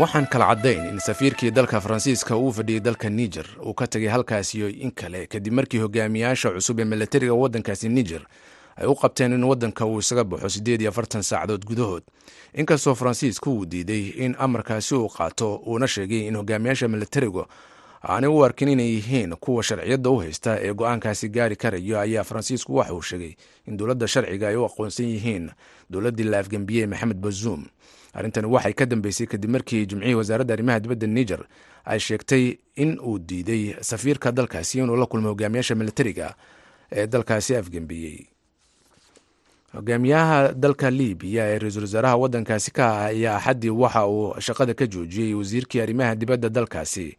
Waxaan kala caddayn in safiirkii dalka faransiiska uu fadhiyey dalka niger uu ka tagay halkaasiyo in kale kadib markii hogaamiyaasha cusub ee milatariga waddankaasi niger ay u qabteen in waddanka uu isaga baxo siddeed iyo afartan saacadood gudahood. Inkastoo faransiisku uu diiday in amarkaasi uu qaato uuna sheegay in hogaamiyaasha milatarigu aanay u arkin inay yihiin kuwa sharciyadda u haysta ee go'aankaasi gaari karayo ayaa faransiisku waxa uu sheegay in dowladda sharciga ay u aqoonsan yihiin dowladdii la afgembiyey maxamed bazuum arrintani waxay ka dambeysay kadib markii jimcihii wasaaradda arrimaha dibadda niger ay sheegtay in uu diiday safiirka dalkaasi inuu la kulmo hogaamiyaasha militariga ee dalkaasi afgembiyey hogaamiyaha dalka libiya ee ra'iisul wasaaraha waddankaasi ka ah ayaa axaddii waxa uu shaqada ka joojiyey wasiirkii arrimaha dibadda dalkaasi.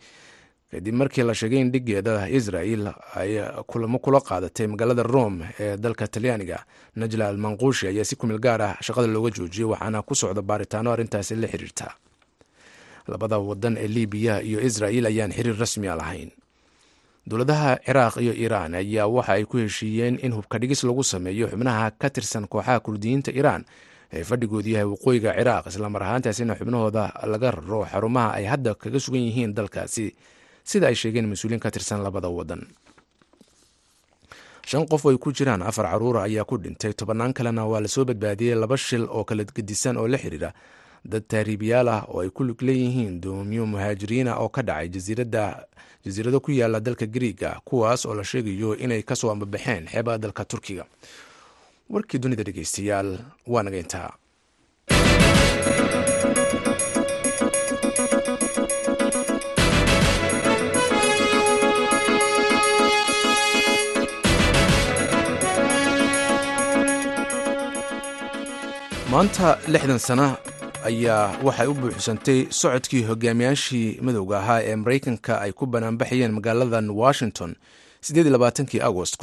Kadib markii la sheegay in dhigeeda israel ay kulamo kula qaadatay magaalada rome ee dalka talyaaniga najla almanquushi ayaa si kumil gaar ah shaqada looga joojiyey waxaana ku socda baaritaano arrintaasi la xiriirta. Labada wadan ee libiya iyo israel ayaan xiriir rasmiya lahayn dowladaha ciraaq iyo iiraan ayaa waxa ay ku heshiiyeen in hubka dhigis lagu sameeyo xubnaha ka tirsan kooxaha kurdiyiinta iiraan ee fadhigoodu yahay waqooyiga ciraaq islamar ahaantaasina xubnahooda laga raro xarumaha ay hadda kaga sugan yihiin dalkaasi. Sida ay sheegeen mas'uuliin ka tirsan labada wadan. Shan qof oo ay ku jiraan afar caruura ayaa ku dhintay tobannaan kalena waa la soo badbaadiyey laba shil oo kala gedisan oo la xiriira dad taariibiyaal ah oo ay ku lug leeyihiin doomiyo muhaajiriina oo ka dhacay jasiirado ku yaalla dalka griiga kuwaas oo la sheegayo inay ka soo ambabaxeen xeebaha dalka turkiga. Warkii dunida dhegeystayaal waa naga intaa. Maanta lixdan sana ayaa waxay u buuxsantay socodkii hogaamiyaashii madowga ahaa ee maraykanka ay ku banaanbaxayeen magaaladan washington agost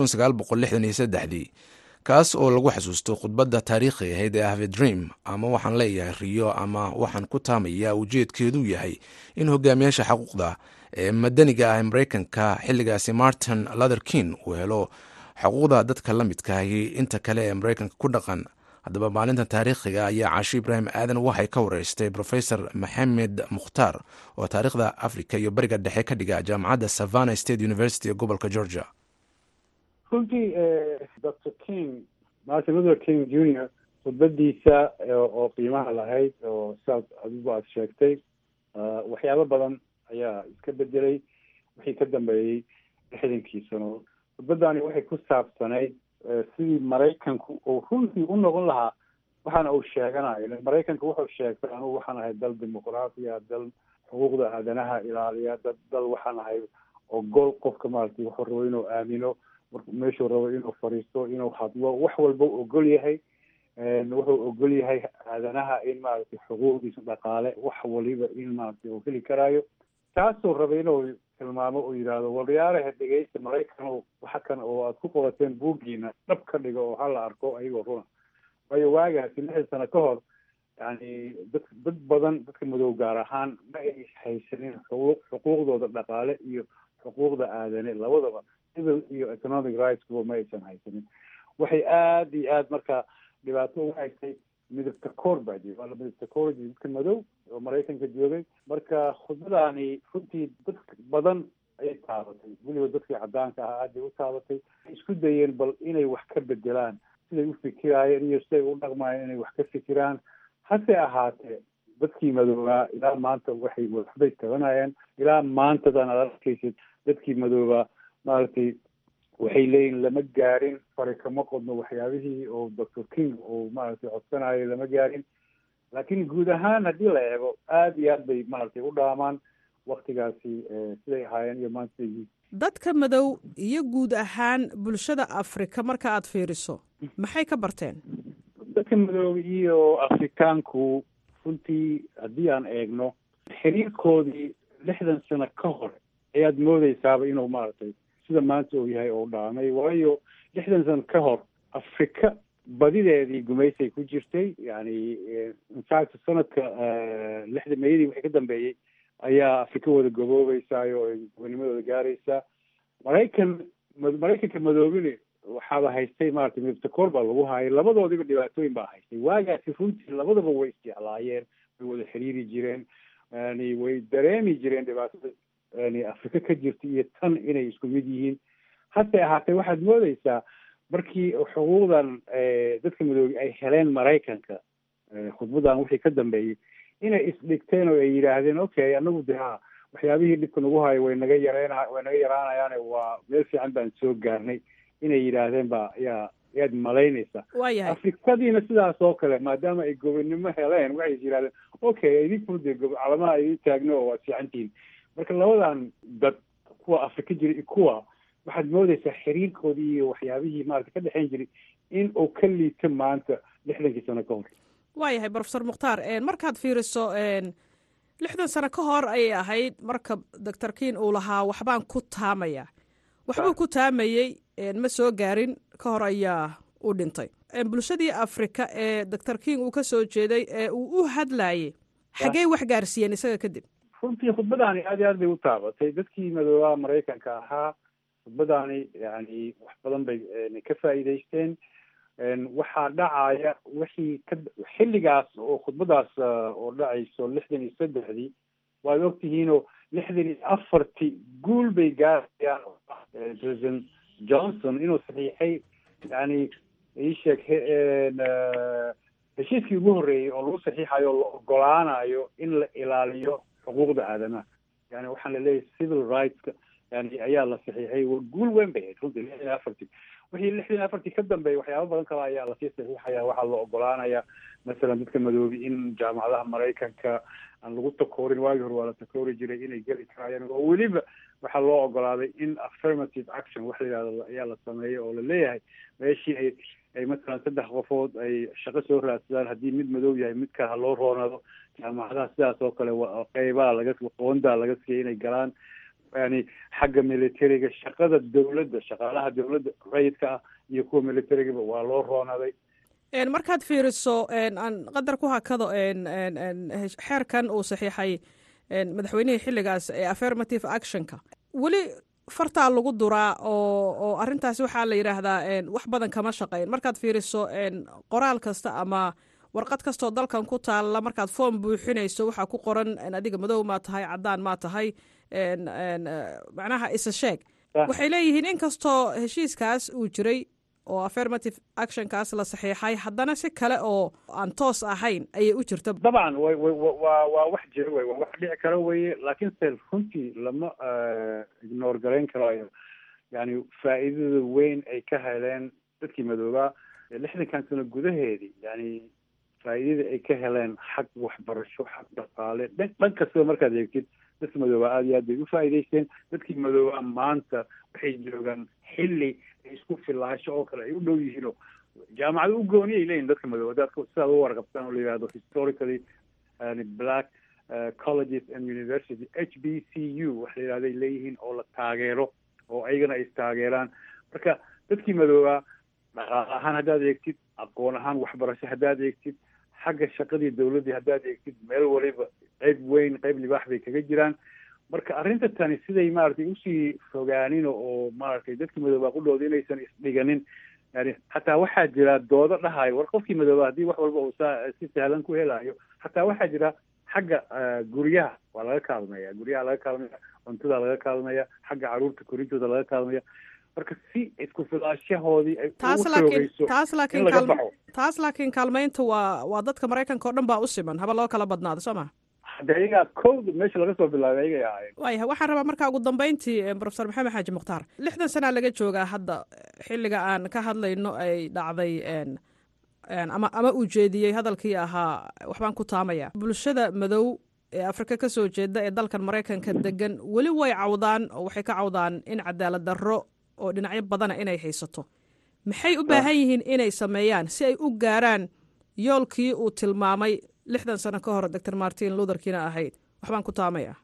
kaas oo lagu xasuusto khudbadda taariikhi ahayd ee have dream ama waxaan leeyahay riyo ama waxaan ku taamaya ujeedkeedu yahay in hogaamiyaasha xaquuqda ee madaniga ah ee maraykanka xilligaasi martin lutherkin uu helo xuquuqda dadka la midkaahi inta kale ee maraykanka ku dhaqan haddaba maalinta taariikhiga ayaa caashi ibraahim aadan waxay ka wareystay profesor maxamed mukhtaar oo taariikhda africa iyo bariga dhexe ka dhiga jaamacadda savana state university ee gobolka georgia. Runtii dr king martin luther king junior khudbadiisa oo qiimaha lahayd oo sidaas adigu aad sheegtay waxyaabo badan ayaa iska bedelay wixii ka dambeeyey lixdankii sano khudbadani waxay ku saabsanayd sidii maraykanku uu runtii u noqon lahaa waxaana uu sheeganayo. Maraykanka wuxuu sheegtay anugu waxaan ahay dal dimuqraatiya dal xuquuqda aadanaha ilaaliya dad dal waxaan ahay ogol qofka maaragtay wuxuu rabo inuu aamino meeshuu rabo inuu fadhiisto inuu hadlo wax walba u ogol yahay. Wuxuu ogol yahay aadanaha in maaragtay xuquuqdiisa dhaqaale wax waliba in maaragtay uu heli karaayo. Taasuu rabay inuu tilmaamo uu yidhaahdo walyaaraha dhegeysta maraykan waxa kan oo aad ku qorateen buuggiina dhab ka dhigo oo hala arko ayagoo runa waayo waagaasi lixdan sano ka hor yani dad dad badan dadka madow gaar ahaan ma ay haysanin xuquuq xuquuqdooda dhaqaale iyo xuquuqda aadane labadaba civil iyo economic rightskuba ma aysan haysanin. Waxay aada iyo aada marka dhibaato ugu haysay midabta koor baa jiri waa la midabta koor jiri dadka madow oo maraykanka joogay. Marka khudbadaani runtii dad badan ayay taabatay. Weliba dadkii caddaanka ahaa aad bay u taabatay. Isku dayeen bal inay wax ka bedelaan siday u fikiraayeen iyo siday u dhaqmaayeen inay wax ka fikiraan. Hase ahaatee dadkii madoobaa ilaa maanta waxay waxbay tabanayeen. Ilaa maantadan aad arkaysid dadkii madoobaa maaragtay waxay leeyihiin lama gaarin. Fari kama qodno waxyaabihii oo doctor king uu maaragtay codsanayo lama gaarin. Laakiin guud ahaan haddii la eego aada iyo aad bay maaragtay u dhaamaan waktigaasi siday ahaayeen iyo maanta dadka madow iyo guud ahaan bulshada afrika marka aad fiiriso maxay ka barteen? Dadka madow iyo afrikaanku runtii haddii aan eegno xiriirkoodii lixdan sano ka hor ayaad moodeysaaba inuu maaragtay sida maanta uu yahay oo dhaamay waayo lixdan sano ka hor afrika badideedii gumaysay ku jirtay. Yani infact sanadka lixda mayadii wixii ka dambeeyey ayaa afrika wada gaboobeysaayo oo gobonimadooda gaaraysaa maraykan maraykanka madoobine waxaaba haystay maratay midabtakoor baa lagu haayay labadoodiba dhibaatooyin baa haystay. Waagaasi runtii labadaba way isjeclaayeen way wada xiriiri jireen. Yani way dareemi jireen dhibaatada afrika ka jirta iyo tan inay isku mid yihiin. Hase ahaatee waxaad moodeysaa markii xuquuqdan dadka madoobe ay heleen maraykanka khudbadan wixii ka dambeeyey inay isdhigteen oo ay yidhaahdeen okay anagu de ha waxyaabihii dhibka nagu hayo way naga yareena way naga yaraanayaane waa meel fiican baan soo gaarnay inay yidhaahdeen ba yaa yaad malaynaysaa. Afrikadiina sidaas oo kale maadaama ay gobonnimo heleen waxay is yidhahdeen okay idinku de calamaha idin taagno oo waad fiicantihiin marka labadan dad kuwa afrika jira iyo kuwa waxaad moodeysaa xiriirkoodii iyo waxyaabihii maarata ka dhexeyn jiray in uu ka liito maanta lixdankii sano ka hor. Waayahay brofesor mukhtaar markaad fiiriso lixdan sano ka hor ayay ahayd marka doctor kiin uu lahaa waxbaan ku taamaya. Waxbuu ku taamayey ma soo gaarin ka hor ayaa u dhintay. Bulshadii afrika ee doctor kiin uu ka soo jeeday ee uu u hadlayay xaggey wax gaarsiiyeen isaga kadib runtii khudbadaani aad iyo aad bay u taabatay. Dadkii madoobaha maraykanka ahaa. Khudbadaani yani wax badan bay ka faa'iidaysteen. Waxaa dhacaya wixii ka xilligaas oo khudbadaas oo dhacayso lixdan iyo saddexdii waad ogtihiinoo lixdan iyo afartii guul bay gaarayaan. President johnson inuu saxiixay yani iisheeg heshiiskii ugu horreeyey oo lagu saxiixayo o la ogolaanayo in la ilaaliyo xuquuqda aadamaha yani waxaan la leeyahay civil rightska yani ayaa la saxiixay. Guul weyn bay ahayd runtii lixdan iyo afartii. Wixii lixdan iyo afartii ka dambeeyay waxyaaba badan kale ayaa la sii saxiixaya waxaa la ogolaanaya masalan dadka madoobi in jaamacadaha maraykanka aan lagu takoorin waagii hore waa la takoori jiray inay geli karayaan. Oo weliba waxaa loo ogolaaday in affirmative action wax la yidhahdo ayaa la sameeyay oo la leeyahay. Meeshii ay ay masalan saddex qofood ay shaqo soo raadsadaan haddii mid madow yahay mid kale ha loo roonado jaamacadaha sidaas oo kale qeybaha laga qoondaa laga siiyay inay galaan. Yani xagga militariga shaqada dawladda shaqaalaha dawladda rayidka ah iyo kuwa militarigaba waa loo roonaday. Markaad fiiriso aan qadar ku hakado xeerkan uu saxiixay madaxweynihii xilligaas ee affirmative actionka. Weli fartaa lagu duraa oo oo arrintaasi waxaa la yidhaahdaa wax badan kama shaqayn. Markaad fiiriso qoraal kasta ama warqad kastoo dalkan ku taalla markaad foom buuxinayso waxaa ku qoran adiga madow maa tahay caddaan maa tahay. Macnaha isa sheeg. Waxay leeyihiin in kastoo heshiiskaas uu jiray oo affirmative actionkaas la saxiixay haddana si kale oo aan toos ahayn ayay u jirta. Dabcan wa wa waa wax jira wey waa wax dhici karo weye laakiin se runtii lama ignore garayn karayo yani faa'iidada weyn ay ka heleen dadkii madoobaa lixdankan sano gudaheedii yani faa'iidada ay ka heleen xag waxbarasho xag dhaqaale. Dhan dhan kastaba markaad eegtid dadka madoobaa aad iyo aad bay u faa'iidaysteen. Dadkii madoobaa maanta waxay joogaan xilli ay isku filaasho oo kale ay u dhow yihiinoo jaamacado u gooni ay leeyihiin dadka madooba hadaad sidaad u warqabtaan oo la yihahdo historically black colleges and university h b c u wax la yihahdo ay leeyihiin oo la taageero oo ayagana ay istaageeraan. Marka dadkii madoobaa dhaqaal ahaan haddaad eegtid aqoon ahaan waxbarasho haddaad eegtid xagga shaqadii dawladdii haddaad eegtid meel waliba qayb weyn qayb libaax bay kaga jiraan. Marka arrinta tani siday maaragtay u sii fogaanin oo maaragtay dadkii madoobaa qudhooda inaysan isdhiganin. Yani xataa waxaa jira doodo dhahayo. War qofkii madooba haddii wax walba uu saa si sahlan ku helayo. Xataa waxaa jira xagga guryaha waa laga kaalmaya. Guryaha laga kaalmaya cuntada laga kaalmaya xagga carruurta korintooda laga kaalmaya marka si isku filaashahoodii ay taas laakiin taas laakiin kaal taas laakiin kaalmaynta waa waa dadka maraykanka oo dhan baa u siman. Haba loo kala badnaado soo ma? Hadde ayagaa kowda meesha laga soo bilaabay ayagay ahaayeen. Waayahay waxaan rabaa markaa ugu dambeyntii profesor maxamed xaaji mukhtaar. Lixdan sanaa laga joogaa hadda xilliga aan ka hadlayno ay dhacday ama ama uu jeediyey hadalkii ahaa waxbaan ku taamaya. Bulshada madow ee afrika ka soo jeeda ee dalkan maraykanka degan weli way cawdaan oo waxay ka cawdaan in cadaalad darro oo dhinacyo badana inay haysato. Maxay u baahan yihiin inay sameeyaan si ay u gaaraan yoolkii uu tilmaamay lixdan sano ka hor doctor martin lutherkiina ahayd? Waxbaan ku taamaya.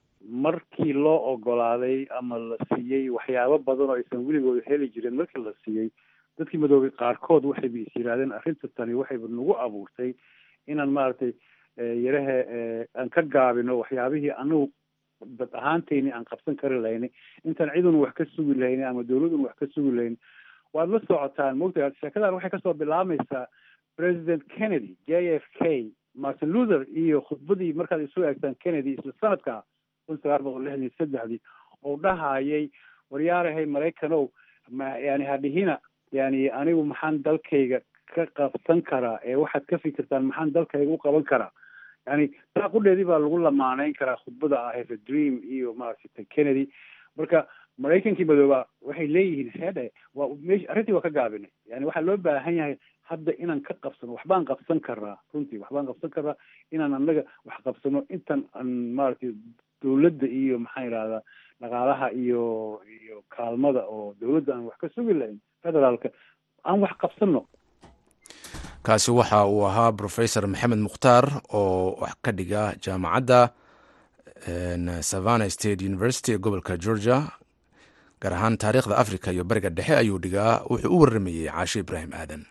Markii loo ogolaaday ama la siiyey waxyaabo badan oo aysan weligooda heli jirin markii la siiyey dadkii madoobay qaarkood waxayba is yidhahdeen arrinta tani waxayba nagu abuurtay inaan maaragtay yarahe aan ka gaabino waxyaabihii anagu dad ahaantayni aan qabsan kari lahayni intaan cidun wax ka sugi lahayni ama dawladun wax ka sugi lahayni waad la socotaan. Mogta sheekadan waxay ka soo bilaabmaysaa president kennedy j f k martin luther iyo khudbadii markaad isu eegtaan kennedy isla sanadka kun sagaal boqol lixdan iyo saddexdii oo dhahayay waryaarahay maraykanow ma yani hadhihina yani anigu maxaan dalkayga ka qabsan karaa ee waxaad ka fikirtaan maxaan dalkayga u qaban karaa yani taa qudheedii baa lagu lamaaneyn karaa khudbada ah dream iyo maaragtay kennedy. Marka maraykankii madooba waxay leeyihiin hedhe waa mesh arrintii waa ka gaabinay. Yani waxaa loo baahan yahay hadda inaan ka qabsano waxbaan qabsan karaa runtii waxbaan qabsan karaa inaan anaga wax qabsano intan aan maaragtay dawladda iyo maxaan yidhahdaa dhaqaalaha iyo iyo kaalmada oo dawladda aan wax ka sugi lahayn federaalka aan wax qabsano kaasi waxa uu ahaa professor maxamed mukhtaar oo wax ka dhiga jaamacadda savana state university ee gobolka georgia gaar ahaan taariikhda africa iyo bariga dhexe ayuu dhigaa wuxuu u waramayey caashe ibraahim aadan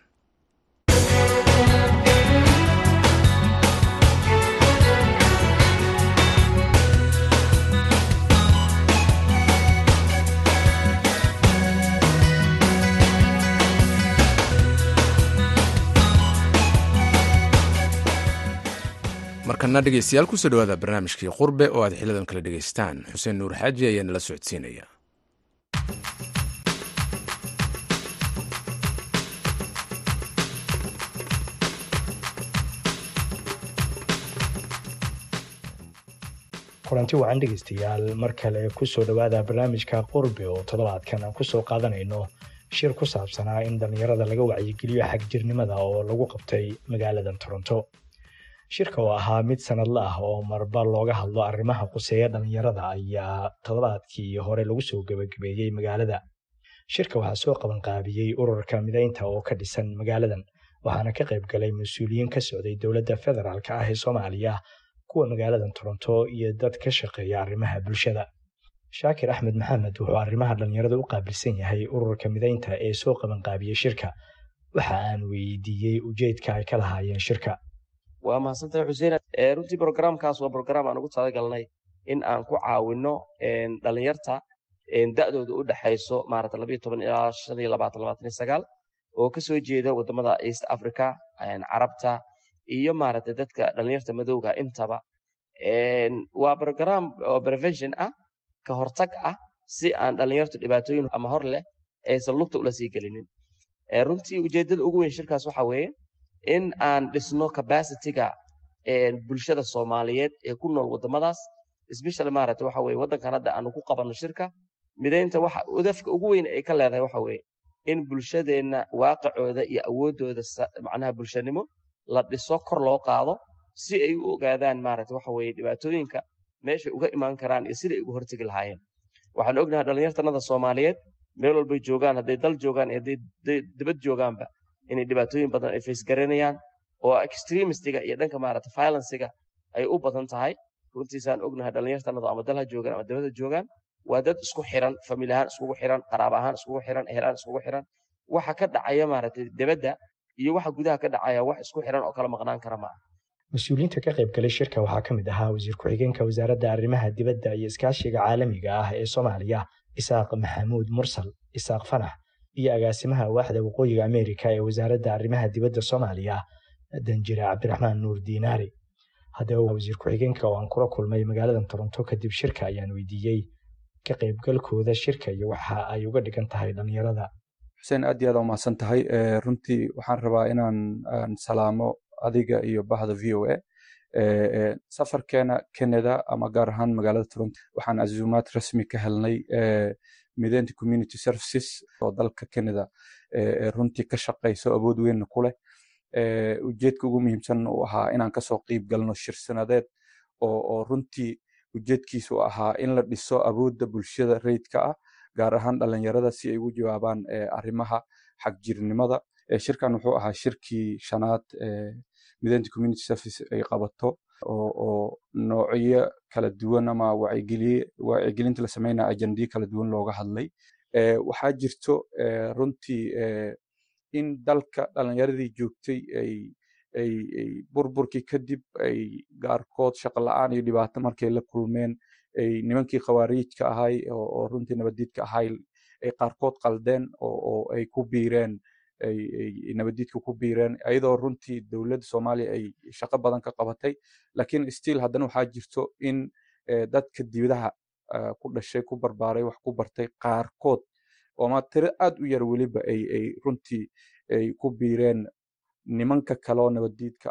markana dhegeystayaal ku soo dhawaada barnaamijkii qurbe oo aad xilidan kala dhegeystaan xuseen nuur xaaji ayaa nala socodsiinaya. Kulanti wacan dhegeystayaal mar kale ku soo dhowaada barnaamijka qurbe oo toddobaadkan aan ku soo qaadanayno shir ku saabsanaa in dhallinyarada laga wacyigeliyo xagjirnimada oo lagu qabtay magaaladan toronto shirka oo ahaa mid sanadle ah oo marba looga hadlo arrimaha quseeya dhallinyarada ayaa toddobaadkii hore lagu soo gebagabeeyey magaalada. Shirka waxaa soo qabanqaabiyey ururka midaynta oo ka dhisan magaaladan waxaana ka qayb galay mas'uuliyiin ka socday dowladda federaalk ah ee soomaaliya kuwa magaaladan toronto iyo dad ka shaqeeya arrimaha bulshada. Shaakir axmed maxamed wuxuu arrimaha dhallinyarada u qaabilsan yahay ururka midaynta ee soo qabanqaabiyey shirka waxa aan weydiiyey ujeedka ay ka lahaayeen shirka waa mahadsantahay xuseen runtii brogramkaas waa brogram aan ugu talagalnay in aan ku caawino dhalinyarta da'dooda u dhexayso maarata labayo toban ilaa shan iyo labaatan labaatan iyo sagaal oo ka soo jeeda waddamada east africa carabta iyo maarata dadka dhalinyarta madowga intaba. Waa brogram oo prevention ah ka hortag ah si aan dhalinyartu dhibaatooyin ama hor leh aysan lugta ula sii gelinin. Runtii ujeedada ugu weyn shirkaas waxa weeye in aan dhisno capacityga bulshada soomaaliyeed ee ku nool wadamadaas especially maarata waxa weye waddankan hadda aanu ku qabanno shirka midaynta waxa udafka ugu weyn ay ka leedahay waxa weeye in bulshadeenna waaqicooda iyo awooddooda macnaha bulshanimo la dhiso kor loo qaado si ay u ogaadaan maarata waxa weye dhibaatooyinka meeshay uga imaan karaan iyo siday uga hortegi lahaayeen. Waxaan ognahay dhallinyartanada soomaaliyeed meel walbay joogaan hadday dal joogaan iyo hadday dibad joogaanba inay dhibaatooyin badan ay faysgaranayaan oo extremistiga iyo dhanka maarata violencega ay u badan tahay. Runtiisaan ognahay dhallinyartanadu ama dalha joogaan ama dibada joogaan waa dad isku xiran famili ahaan iskugu xiran qaraab ahaan iskugu xiran ehelaan iskugu xiran. Waxa ka dhacaya maarata dibadda iyo waxa gudaha ka dhacaya wax isku xiran oo kala maqnaan kara maaha mas'uuliyiinta ka qayb galay shirka waxaa ka mid ahaa wasiir ku-xigeenka wasaaradda arrimaha dibadda iyo iskaashiga caalamiga ah ee soomaaliya isaaq maxamuud mursal isaaq fanax iyo agaasimaha waaxda waqooyiga ameerika ee wasaaradda arrimaha dibadda soomaaliya danjire cabdiraxmaan nuur diinaari haddaba wasiir ku-xigeenka oo aan kula kulmay magaalada toronto kadib shirka ayaan weydiiyey ka qaybgalkooda shirka iyo waxa ay uga dhigan tahay dhallinyarada. Xuseen aad iyo aad umahadsan tahay. Runtii waxaan rabaa inaan salaamo adiga iyo bahda v o a safarkeena canada ama gaar ahaan magaalada toronto. Waxaan casuumaad rasmi ka helnay mideynta community services oo dalka canada runtii ka shaqayso awood weynna ku leh ujeedka ugu muhiimsan uu ahaa inaan ka soo qiib galno shir sanadeed oo runtii ujeedkiisu ahaa in la dhiso awoodda bulshada rayidka ah gaar ahaan dhalinyarada si ay ugu jawaabaan arrimaha xagjirnimada. Shirkan wuxuu ahaa shirkii shanaad mideynta community service ay qabato oo noocyo kala duwan ama wacyigelinta la sameynaya ajendiyo kala duwan looga hadlay. Waxaa jirto runtii in dalka dhalinyaradii joogtay ay burburkii kadib ay gaarkood shaqo la'aan iyo dhibaato markay la kulmeen ay nimankii khawaariijka ahay oo oo runtii nabadiidka ahay ay qaarkood qaldeen oo oo ay ku biireen nabadiidka ku biireen iyadoo runtii dowladda soomaaliya ay shaqo badan ka qabatay. Laakiin still haddana waxaa jirto in eh, dadka dibadaha ah, ku dhashay ku barbaaray wax ku bartay qaarkood. Oo ma tiro aad u yar weliba ay runtii ay ku biireen nimanka kale oo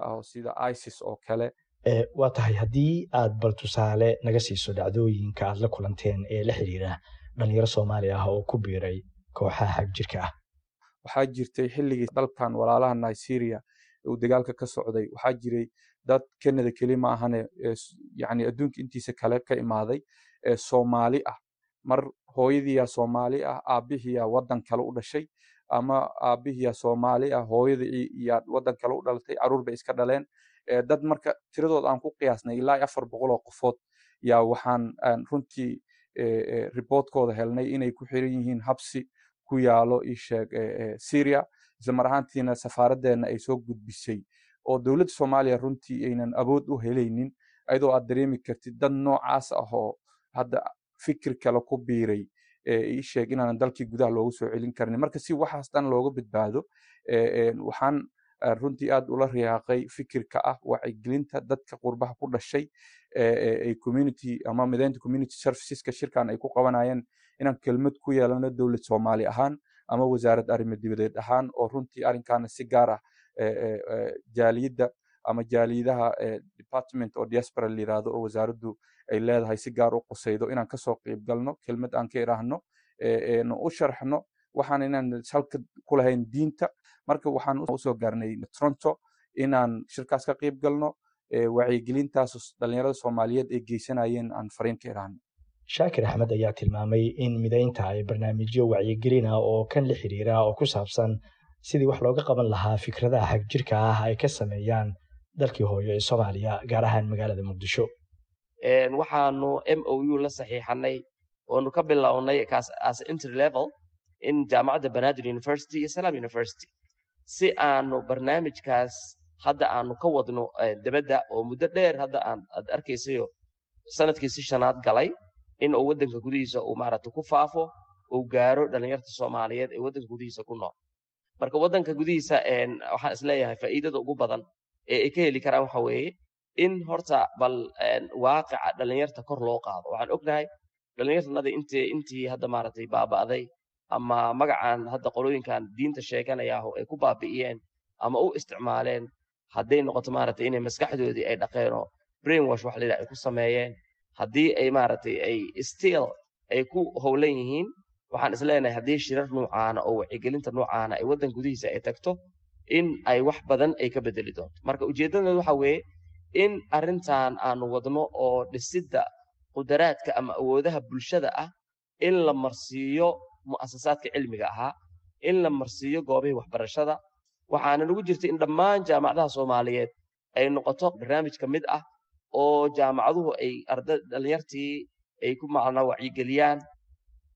ah sida isis oo kale. Eh, waa tahay haddii aad bal tusaale naga siiso dhacdooyinka aad la kulanteen ee la xiriira dhalinyaro soomaali ah oo ku biiray kooxaha xagjirka ah waxaa jirtay xilligii dalkan walaalaha nigeria uu dagaalka ka socday. Waxaa jiray dad canada keli ma ahane yacni adduunka intiisa kale ka imaaday ee soomaali ah. Mar hooyadiiyaa soomaali ah aabbihiyaa waddan kale u dhashay ama aabbihiyaa soomaali ah hooyadii yaa waddan kale u dhalatay carruur bay iska dhaleen. Ee dad marka tiradood aan ku qiyaasnay ilaa afar boqol oo qofood yaa waxaan aan runtii riboodkooda helnay inay ku xiran yihiin habsi ku yaalo eh, syria isla mar ahaantiina safaaraddeena ay soo gudbisay oo dowladda soomaaliya runtii aynan awood u helaynin ayadoo aad dareemi kartid dad noocaas ah oo hadda fikir kale ku biiray ii inaanan dalkii gudaha loogu soo celin karin marka si waxaas dhan looga badbaado waxaan runtii aad ula riyaaqay fikirka ah wacyigelinta dadka qurbaha ku dhashay ay community ama mideynta community serviceska shirkan ay ku qabanayeen inaan kelmad ku yeelano dowlad soomaali ahaan ama wasaarad arrimo dibadeed ahaan oo runtii arrinkaana si gaar ah jaaliyadda ama jaaliyadaha department oo diaspora la yiraahdo oo wasaaraddu ay leedahay si gaar u qusaydo inaan ka soo qayb galno kelmad aan ka ee, na u sharxno waxaan inaan halka ku lahayn diinta. Marka waxaan u soo gaarnay toronto inaan shirkaas ka qayb galno wacyigelintaas dhalinyarada soomaaliyeed ay geysanayeen aan fariin ka iraahno shaakir axmed ayaa tilmaamay in midaynta ay barnaamijyo wacyigelin ah oo kan la xiriira oo ku saabsan sidii wax looga qaban lahaa fikradaha xagjirka ah ay ka sameeyaan dalkii hooyo ee soomaaliya gaar ahaan magaalada muqdisho. Waxaanu m o u la saxiixanay oonu ka bilownay as entry level in jaamacadda banaadir university iyo salaam university si aanu barnaamijkaas hadda aanu ka wadno dibadda oo muddo dheer hadda aan arkaysayo sanadkiisi shanaad galay in uu waddanka gudihiisa uu maaragta ku faafo uu gaaro dhalinyarta soomaaliyeed ee waddanka gudihiisa ku nool. Marka waddanka gudihiisa waxaan is leeyahay faa'iidada ugu badan ee ay ka heli karaan waxa weeye in horta bal waaqica dhalinyarta kor loo qaado. Waxaan ognahay dhalinyartanada intii hadda maaragtay baaba'day ama magacan hadda qolooyinkan diinta sheeganayaaho ay ku baabi'iyeen ama u isticmaaleen hadday noqoto maaragtay inay maskaxdoodii ay dhaqeenoo brainwash wax la ay ku sameeyeen haddii ay maaragtay ay still ay ku howlan yihiin waxaan isleenahay haddii shirar nuucaana oo wacyigelinta nuucaana ay waddan gudihiisa ay tagto in ay wax badan ay ka bedeli doonto. Marka ujeedadeedu waxa weeye in arrintan aanu wadno oo dhisidda qudaraadka ama awoodaha bulshada ah in la marsiiyo mu'asasaadka cilmiga ahaa in la marsiiyo goobihii waxbarashada waxaana nagu jirta in dhammaan jaamacadaha soomaaliyeed ay noqoto barnaamij ka mid ah oo jaamacaduhu ay arda dhalinyartii ay ku macnaa wacyigeliyaan.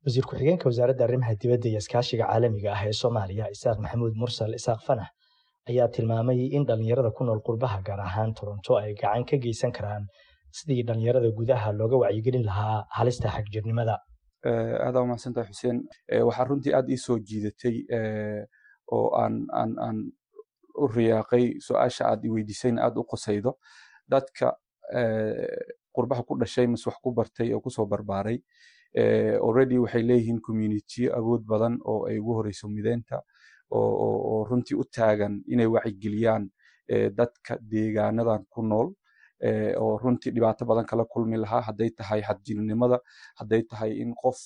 Wasiir ku-xigeenka wasaaradda arrimaha dibadda iyo iskaashiga caalamiga ah ee soomaaliya isaaq maxamuud mursal isaaq fanax ayaa tilmaamay in dhalinyarada ku nool qurbaha gaar ahaan toronto ay gacan ka geysan karaan sidii dhalinyarada gudaha looga wacyigelin lahaa halista xagjirnimada. Aada u mahadsantahay xuseen. Eh, waxaa runtii aad ii soo jiidatay eh, oo aan aan aan u riyaaqay su'aasha aad i weydiisayna aad u qosaydo. Dadka eh, qurbaha ku dhashay mise wax ku bartay oo ku soo barbaaray already waxay leeyihiin community awood badan oo ay ugu horeyso mideynta oo runtii u taagan inay wacyigeliyaan eh, dadka deegaanadan ku nool oo runtii dhibaato badan kala kulmi lahaa. Hadday tahay xadjirnimada hadday tahay in qof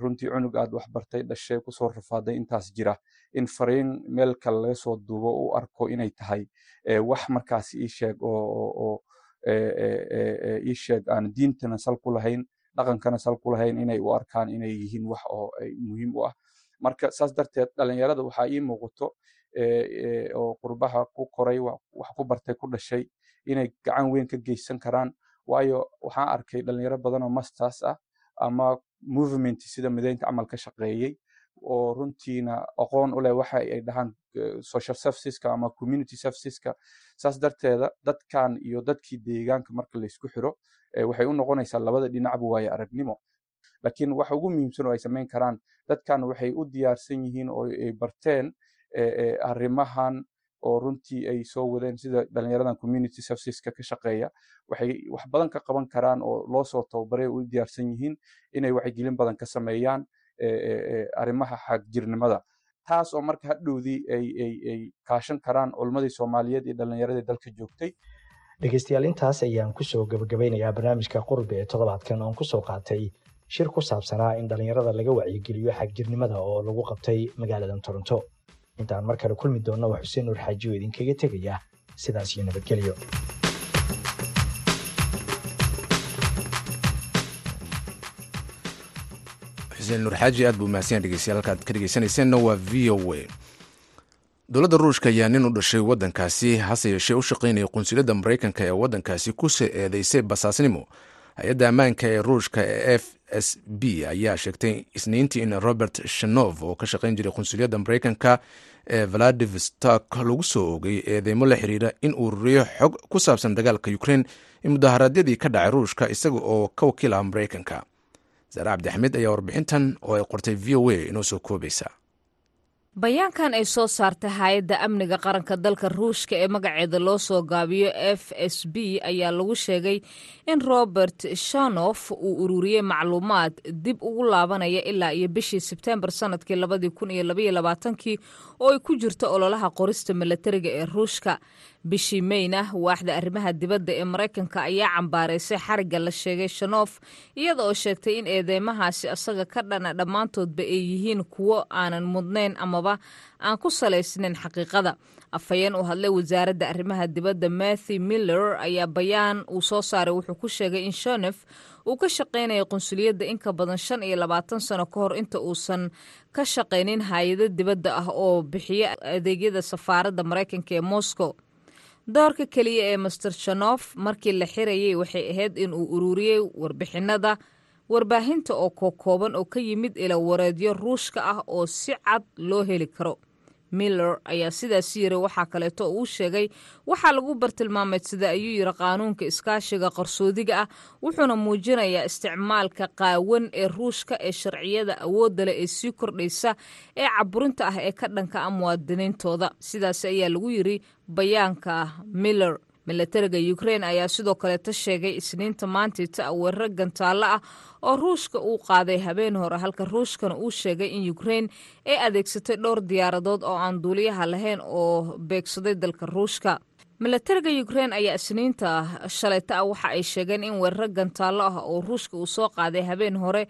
runtii cunug aad wax bartay dhashay ku soo rafaaday intaas jira. In fariin meel kale laga soo duubo u arko inay tahay wax markaas ii sheeg oo ii sheeg aan diintana sal ku lahayn dhaqankana sal ku lahayn inay u arkaan inay yihiin wax oo muhiim u ah. Marka saas darteed dhalinyarada waxaa ii muuqato oo qurbaha ku koray wa- wax ku bartay ku dhashay inay gacan weyn ka geysan karaan. Waayo waxaan arkay dhalinyaro badan oo masters ah ama movement sida mideynta camal ka shaqeeyey oo runtiina aqoon u leh waxa ay dhahaan social serviceska ama community serviceska. Saas darteeda dadkan iyo dadkii deegaanka marka laysku xiro waxay u noqonaysaa labada dhinacba waayo aragnimo. Laakiin waxa ugu muhiimsan oo ay samayn karaan dadkan waxay u diyaarsan yihiin oo ay barteen arrimahan oo runtii ay soo wadeen sida dhalinyaradan community serviceska ka shaqeeya. Waxay wax badan ka qaban karaan oo loo soo tababaray u diyaarsan yihiin inay wacyigelin badan ka sameeyaan arrimaha xagjirnimada. Taas oo marka hadhowdii ay kaashan karaan culmadii soomaaliyeed iyo dhalinyaradii dalka joogtay. Dhegeystayaal intaas ayaan ku soo gabagabeynayaa barnaamijka qurbi ee toddobaadkan oon ku soo qaatay. Shir ku saabsanaa in dhallinyarada laga wacyigeliyo xagjirnimada oo lagu qabtay magaaladan toronto. Intaan mar kale kulmi doonna waa xuseen nuur xaaji oo idinkaga tegaya sidaas iyo nabadgelyo xuseen nuur xaaji aad buu mahadsan dhegeystayaal halkaad ka dhegeysanayseena waa v o a. Dowladda ruushka ayaa nin u dhashay waddankaasi hase yeeshee u shaqaynaya qunsuliyadda maraykanka ee waddankaasi ku soo eedeysay basaasnimo. Hay'adda ammaanka ee ruushka ee f s b ayaa sheegtay isniintii in robert shanov oo ka shaqayn jiray qunsuliyadda maraykanka ee valadivostok lagu soo ogay eedeymo la xiriira in uu ruriyo xog ku saabsan dagaalka ukrein ee mudaharaadyadii ka dhacay ruushka isaga oo ka wakiil ah maraykanka saare cabdixamiid ayaa warbixintan oo ay qortay v o a inoo soo koobaysa. Bayaankan ay soo saartay hay'adda amniga qaranka dalka ruushka ee magaceeda loo soo gaabiyo f s b ayaa lagu sheegay in robert shanof uu ururiyey macluumaad dib ugu laabanaya ilaa iyo bishii sebtembar sannadkii labadii kun iyo labaiyo labaatankii oo ay ku jirto ololaha qorista milatariga ee ruushka bishii meyna waaxda arrimaha dibadda ee maraykanka ayaa cambaaraysay xarigga la sheegay shanof iyada oo sheegtay in eedeymahaasi asaga ka dhana dhammaantoodba ay yihiin kuwo aanan mudnayn amaba aan ku salaysnayn xaqiiqada. Afhayeen u hadlay wasaaradda arrimaha dibadda matthew miller ayaa bayaan uu soo saaray wuxuu ku sheegay in shanof uu ka shaqaynaya qunsuliyadda in ka badan shan iyo labaatan sano ka hor inta uusan ka shaqaynin hay'ado dibadda ah oo bixiya adeegyada safaaradda maraykanka ee moscow doorka keliya ee master shanof markii la xirayay waxay ahayd in uu ururiyey warbixinada warbaahinta oo kookooban oo ka yimid ila wareedyo ruushka ah oo si cad loo heli karo miller ayaa sidaas yiri waxaa kaleeto uu sheegay waxaa lagu bartilmaameedsada ayuu yiri qaanuunka iskaashiga qarsoodiga ah wuxuuna muujinayaa isticmaalka qaawan ee ruushka ee sharciyada awoodda leh ee sii kordhaysa ee caburinta ah ee ka dhanka ah muwaadiniintooda. Sidaas ayaa lagu yiri bayaanka miller milatariga ukrein ayaa sidoo kaleeta sheegay isniinta maantita weeraro gantaallo ah oo ruushka uu qaaday. Habeen hore halka ruushkana uu sheegay in ukrein ay adeegsatay dhowr diyaaradood oo aan duuliyaha lahayn oo beegsaday dalka ruushka milatariga ukrein ayaa isniinta shalayta ah waxa ay sheegeen in weeraro gantaallo ah oo ruushka uu soo qaaday habeen hore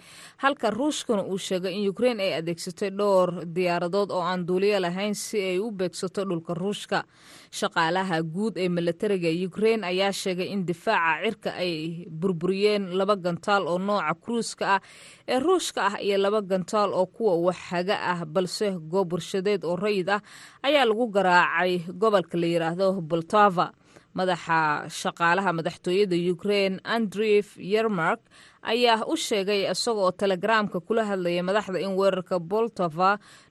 halka ruushkana uu sheegay in ukrein ay adeegsatay dhowr diyaaradood oo aan duuliyo lahayn si ay u beegsato dhulka ruushka. Shaqaalaha guud ee milatariga ukrein ayaa sheegay in difaaca cirka ay burburiyeen laba gantaal oo nooca kruuska ah ee ruushka ah iyo laba gantaal oo kuwa waxhaga ah balse goob warshadeed oo rayid ah ayaa lagu garaacay gobolka la yidhaahdo boltava madaxa shaqaalaha madaxtooyada ukrein andref yermark ayaa u sheegay isaga oo telegaraamka kula hadlaya madaxda in weerarka boltava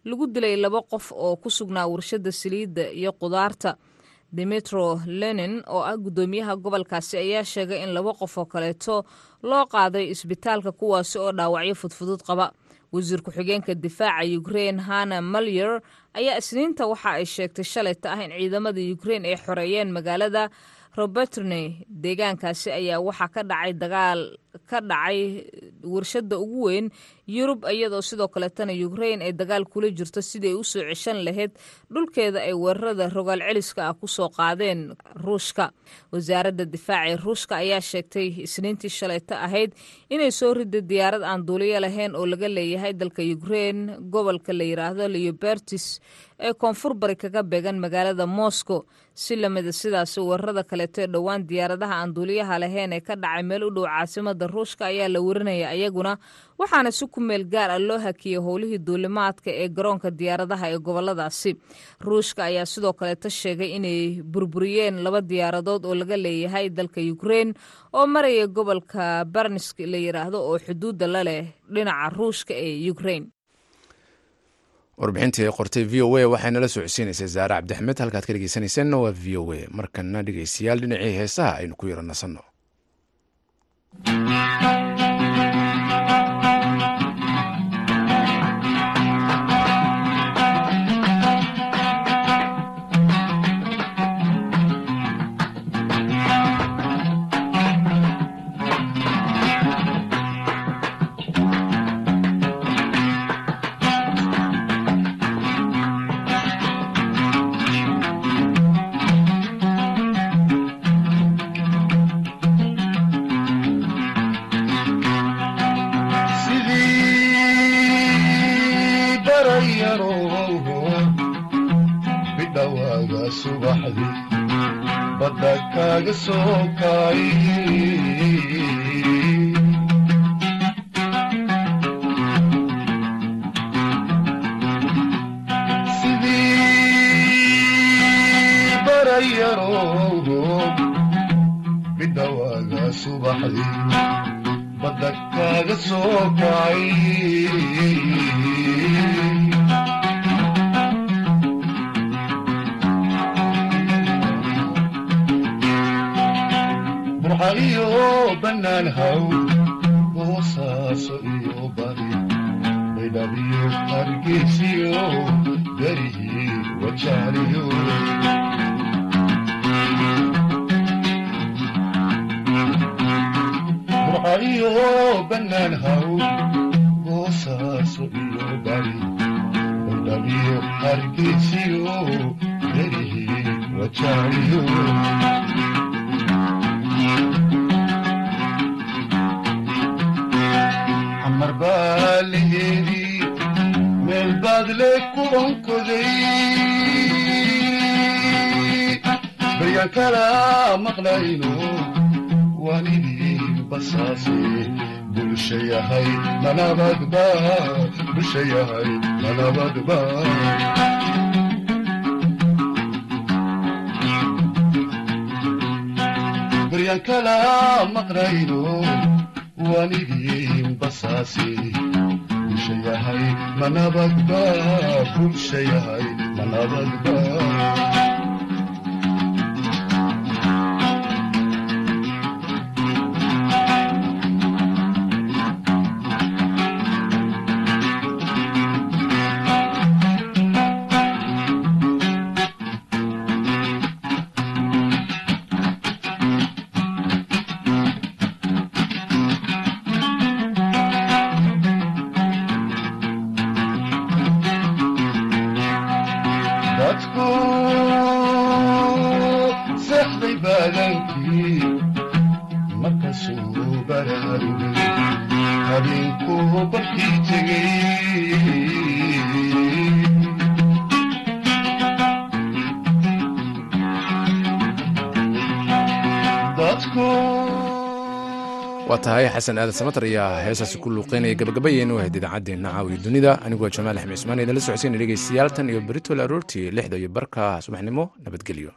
lagu dilay laba qof oo ku sugnaa warshada saliidda iyo qudaarta. Dimitro lenin oo ah guddoomiyaha gobolkaasi ayaa sheegay in laba qof oo kaleeto loo qaaday isbitaalka kuwaasi oo dhaawacyo fudfudud qaba wasiir ku-xigeenka difaaca ukrein hana malyer ayaa isniinta waxa ay sheegtay shalayta ah in ciidamada ukrein ay xoreeyeen magaalada robertne deegaankaasi ayaa waxaa ka dhacay dagaal ka dhacay warshada ugu weyn yurub iyadoo sidoo kaleetana ukrein ay dagaal kula jirto sidii ay u soo ceshan lahayd dhulkeeda ay weerarada rogaal celiska ah ku soo qaadeen ruushka. Wasaaradda difaaca ee ruushka ayaa sheegtay isniintii shalayto ahayd inay soo riday diyaarad aan duuliyo lahayn oo laga leeyahay dalka ukrein gobolka la yiraahdo leobertis ee koonfur bari kaga beegan magaalada moscow si lamida sidaasi weerarada kaleeto ee dhowaan diyaaradaha aan duuliyaha lahayn ee ka dhacay meel u dhow caasimada ruushka ayaa la warinaya ayaguna waxaana si ku meel gaar ah loo hakiyey howlihii duulimaadka ee garoonka diyaaradaha ee goboladaasi ruushka ayaa sidoo kaleeto sheegay inay burburiyeen laba diyaaradood oo laga leeyahay dalka ukrein oo maraya gobolka barnisk la yiraahdo oo xuduudda la leh dhinaca ruushka ee ukrein warbixintii ay qortay v o a waxay nala socodsiinaysay zaare cabdixmed halkaad ka dhegeysanayseena waa v o a. Markana dhegeystayaal dhinacii heesaha aynu ku yaro nasanno Música baa laheedii meel baad le ku onkoday baryaan kala maqlayno waanidii basaase bulsha yahay manabadba bulsha yahay manabadba baryaan kala maqlayno waanidii basaase bulsha yahay manabadba bulsha yahay manabadba dadku xasan aadan samatar ayaa heesaasi ku luuqeynaya gabagabayeenu ahayd idaacaddeenna caawiya dunida. Anigoo jamaal axmed ismaan idinla socodsiina dhegeystayaal tan iyo beritoole aroortii lixda iyo barka subaxnimo nabadgelyo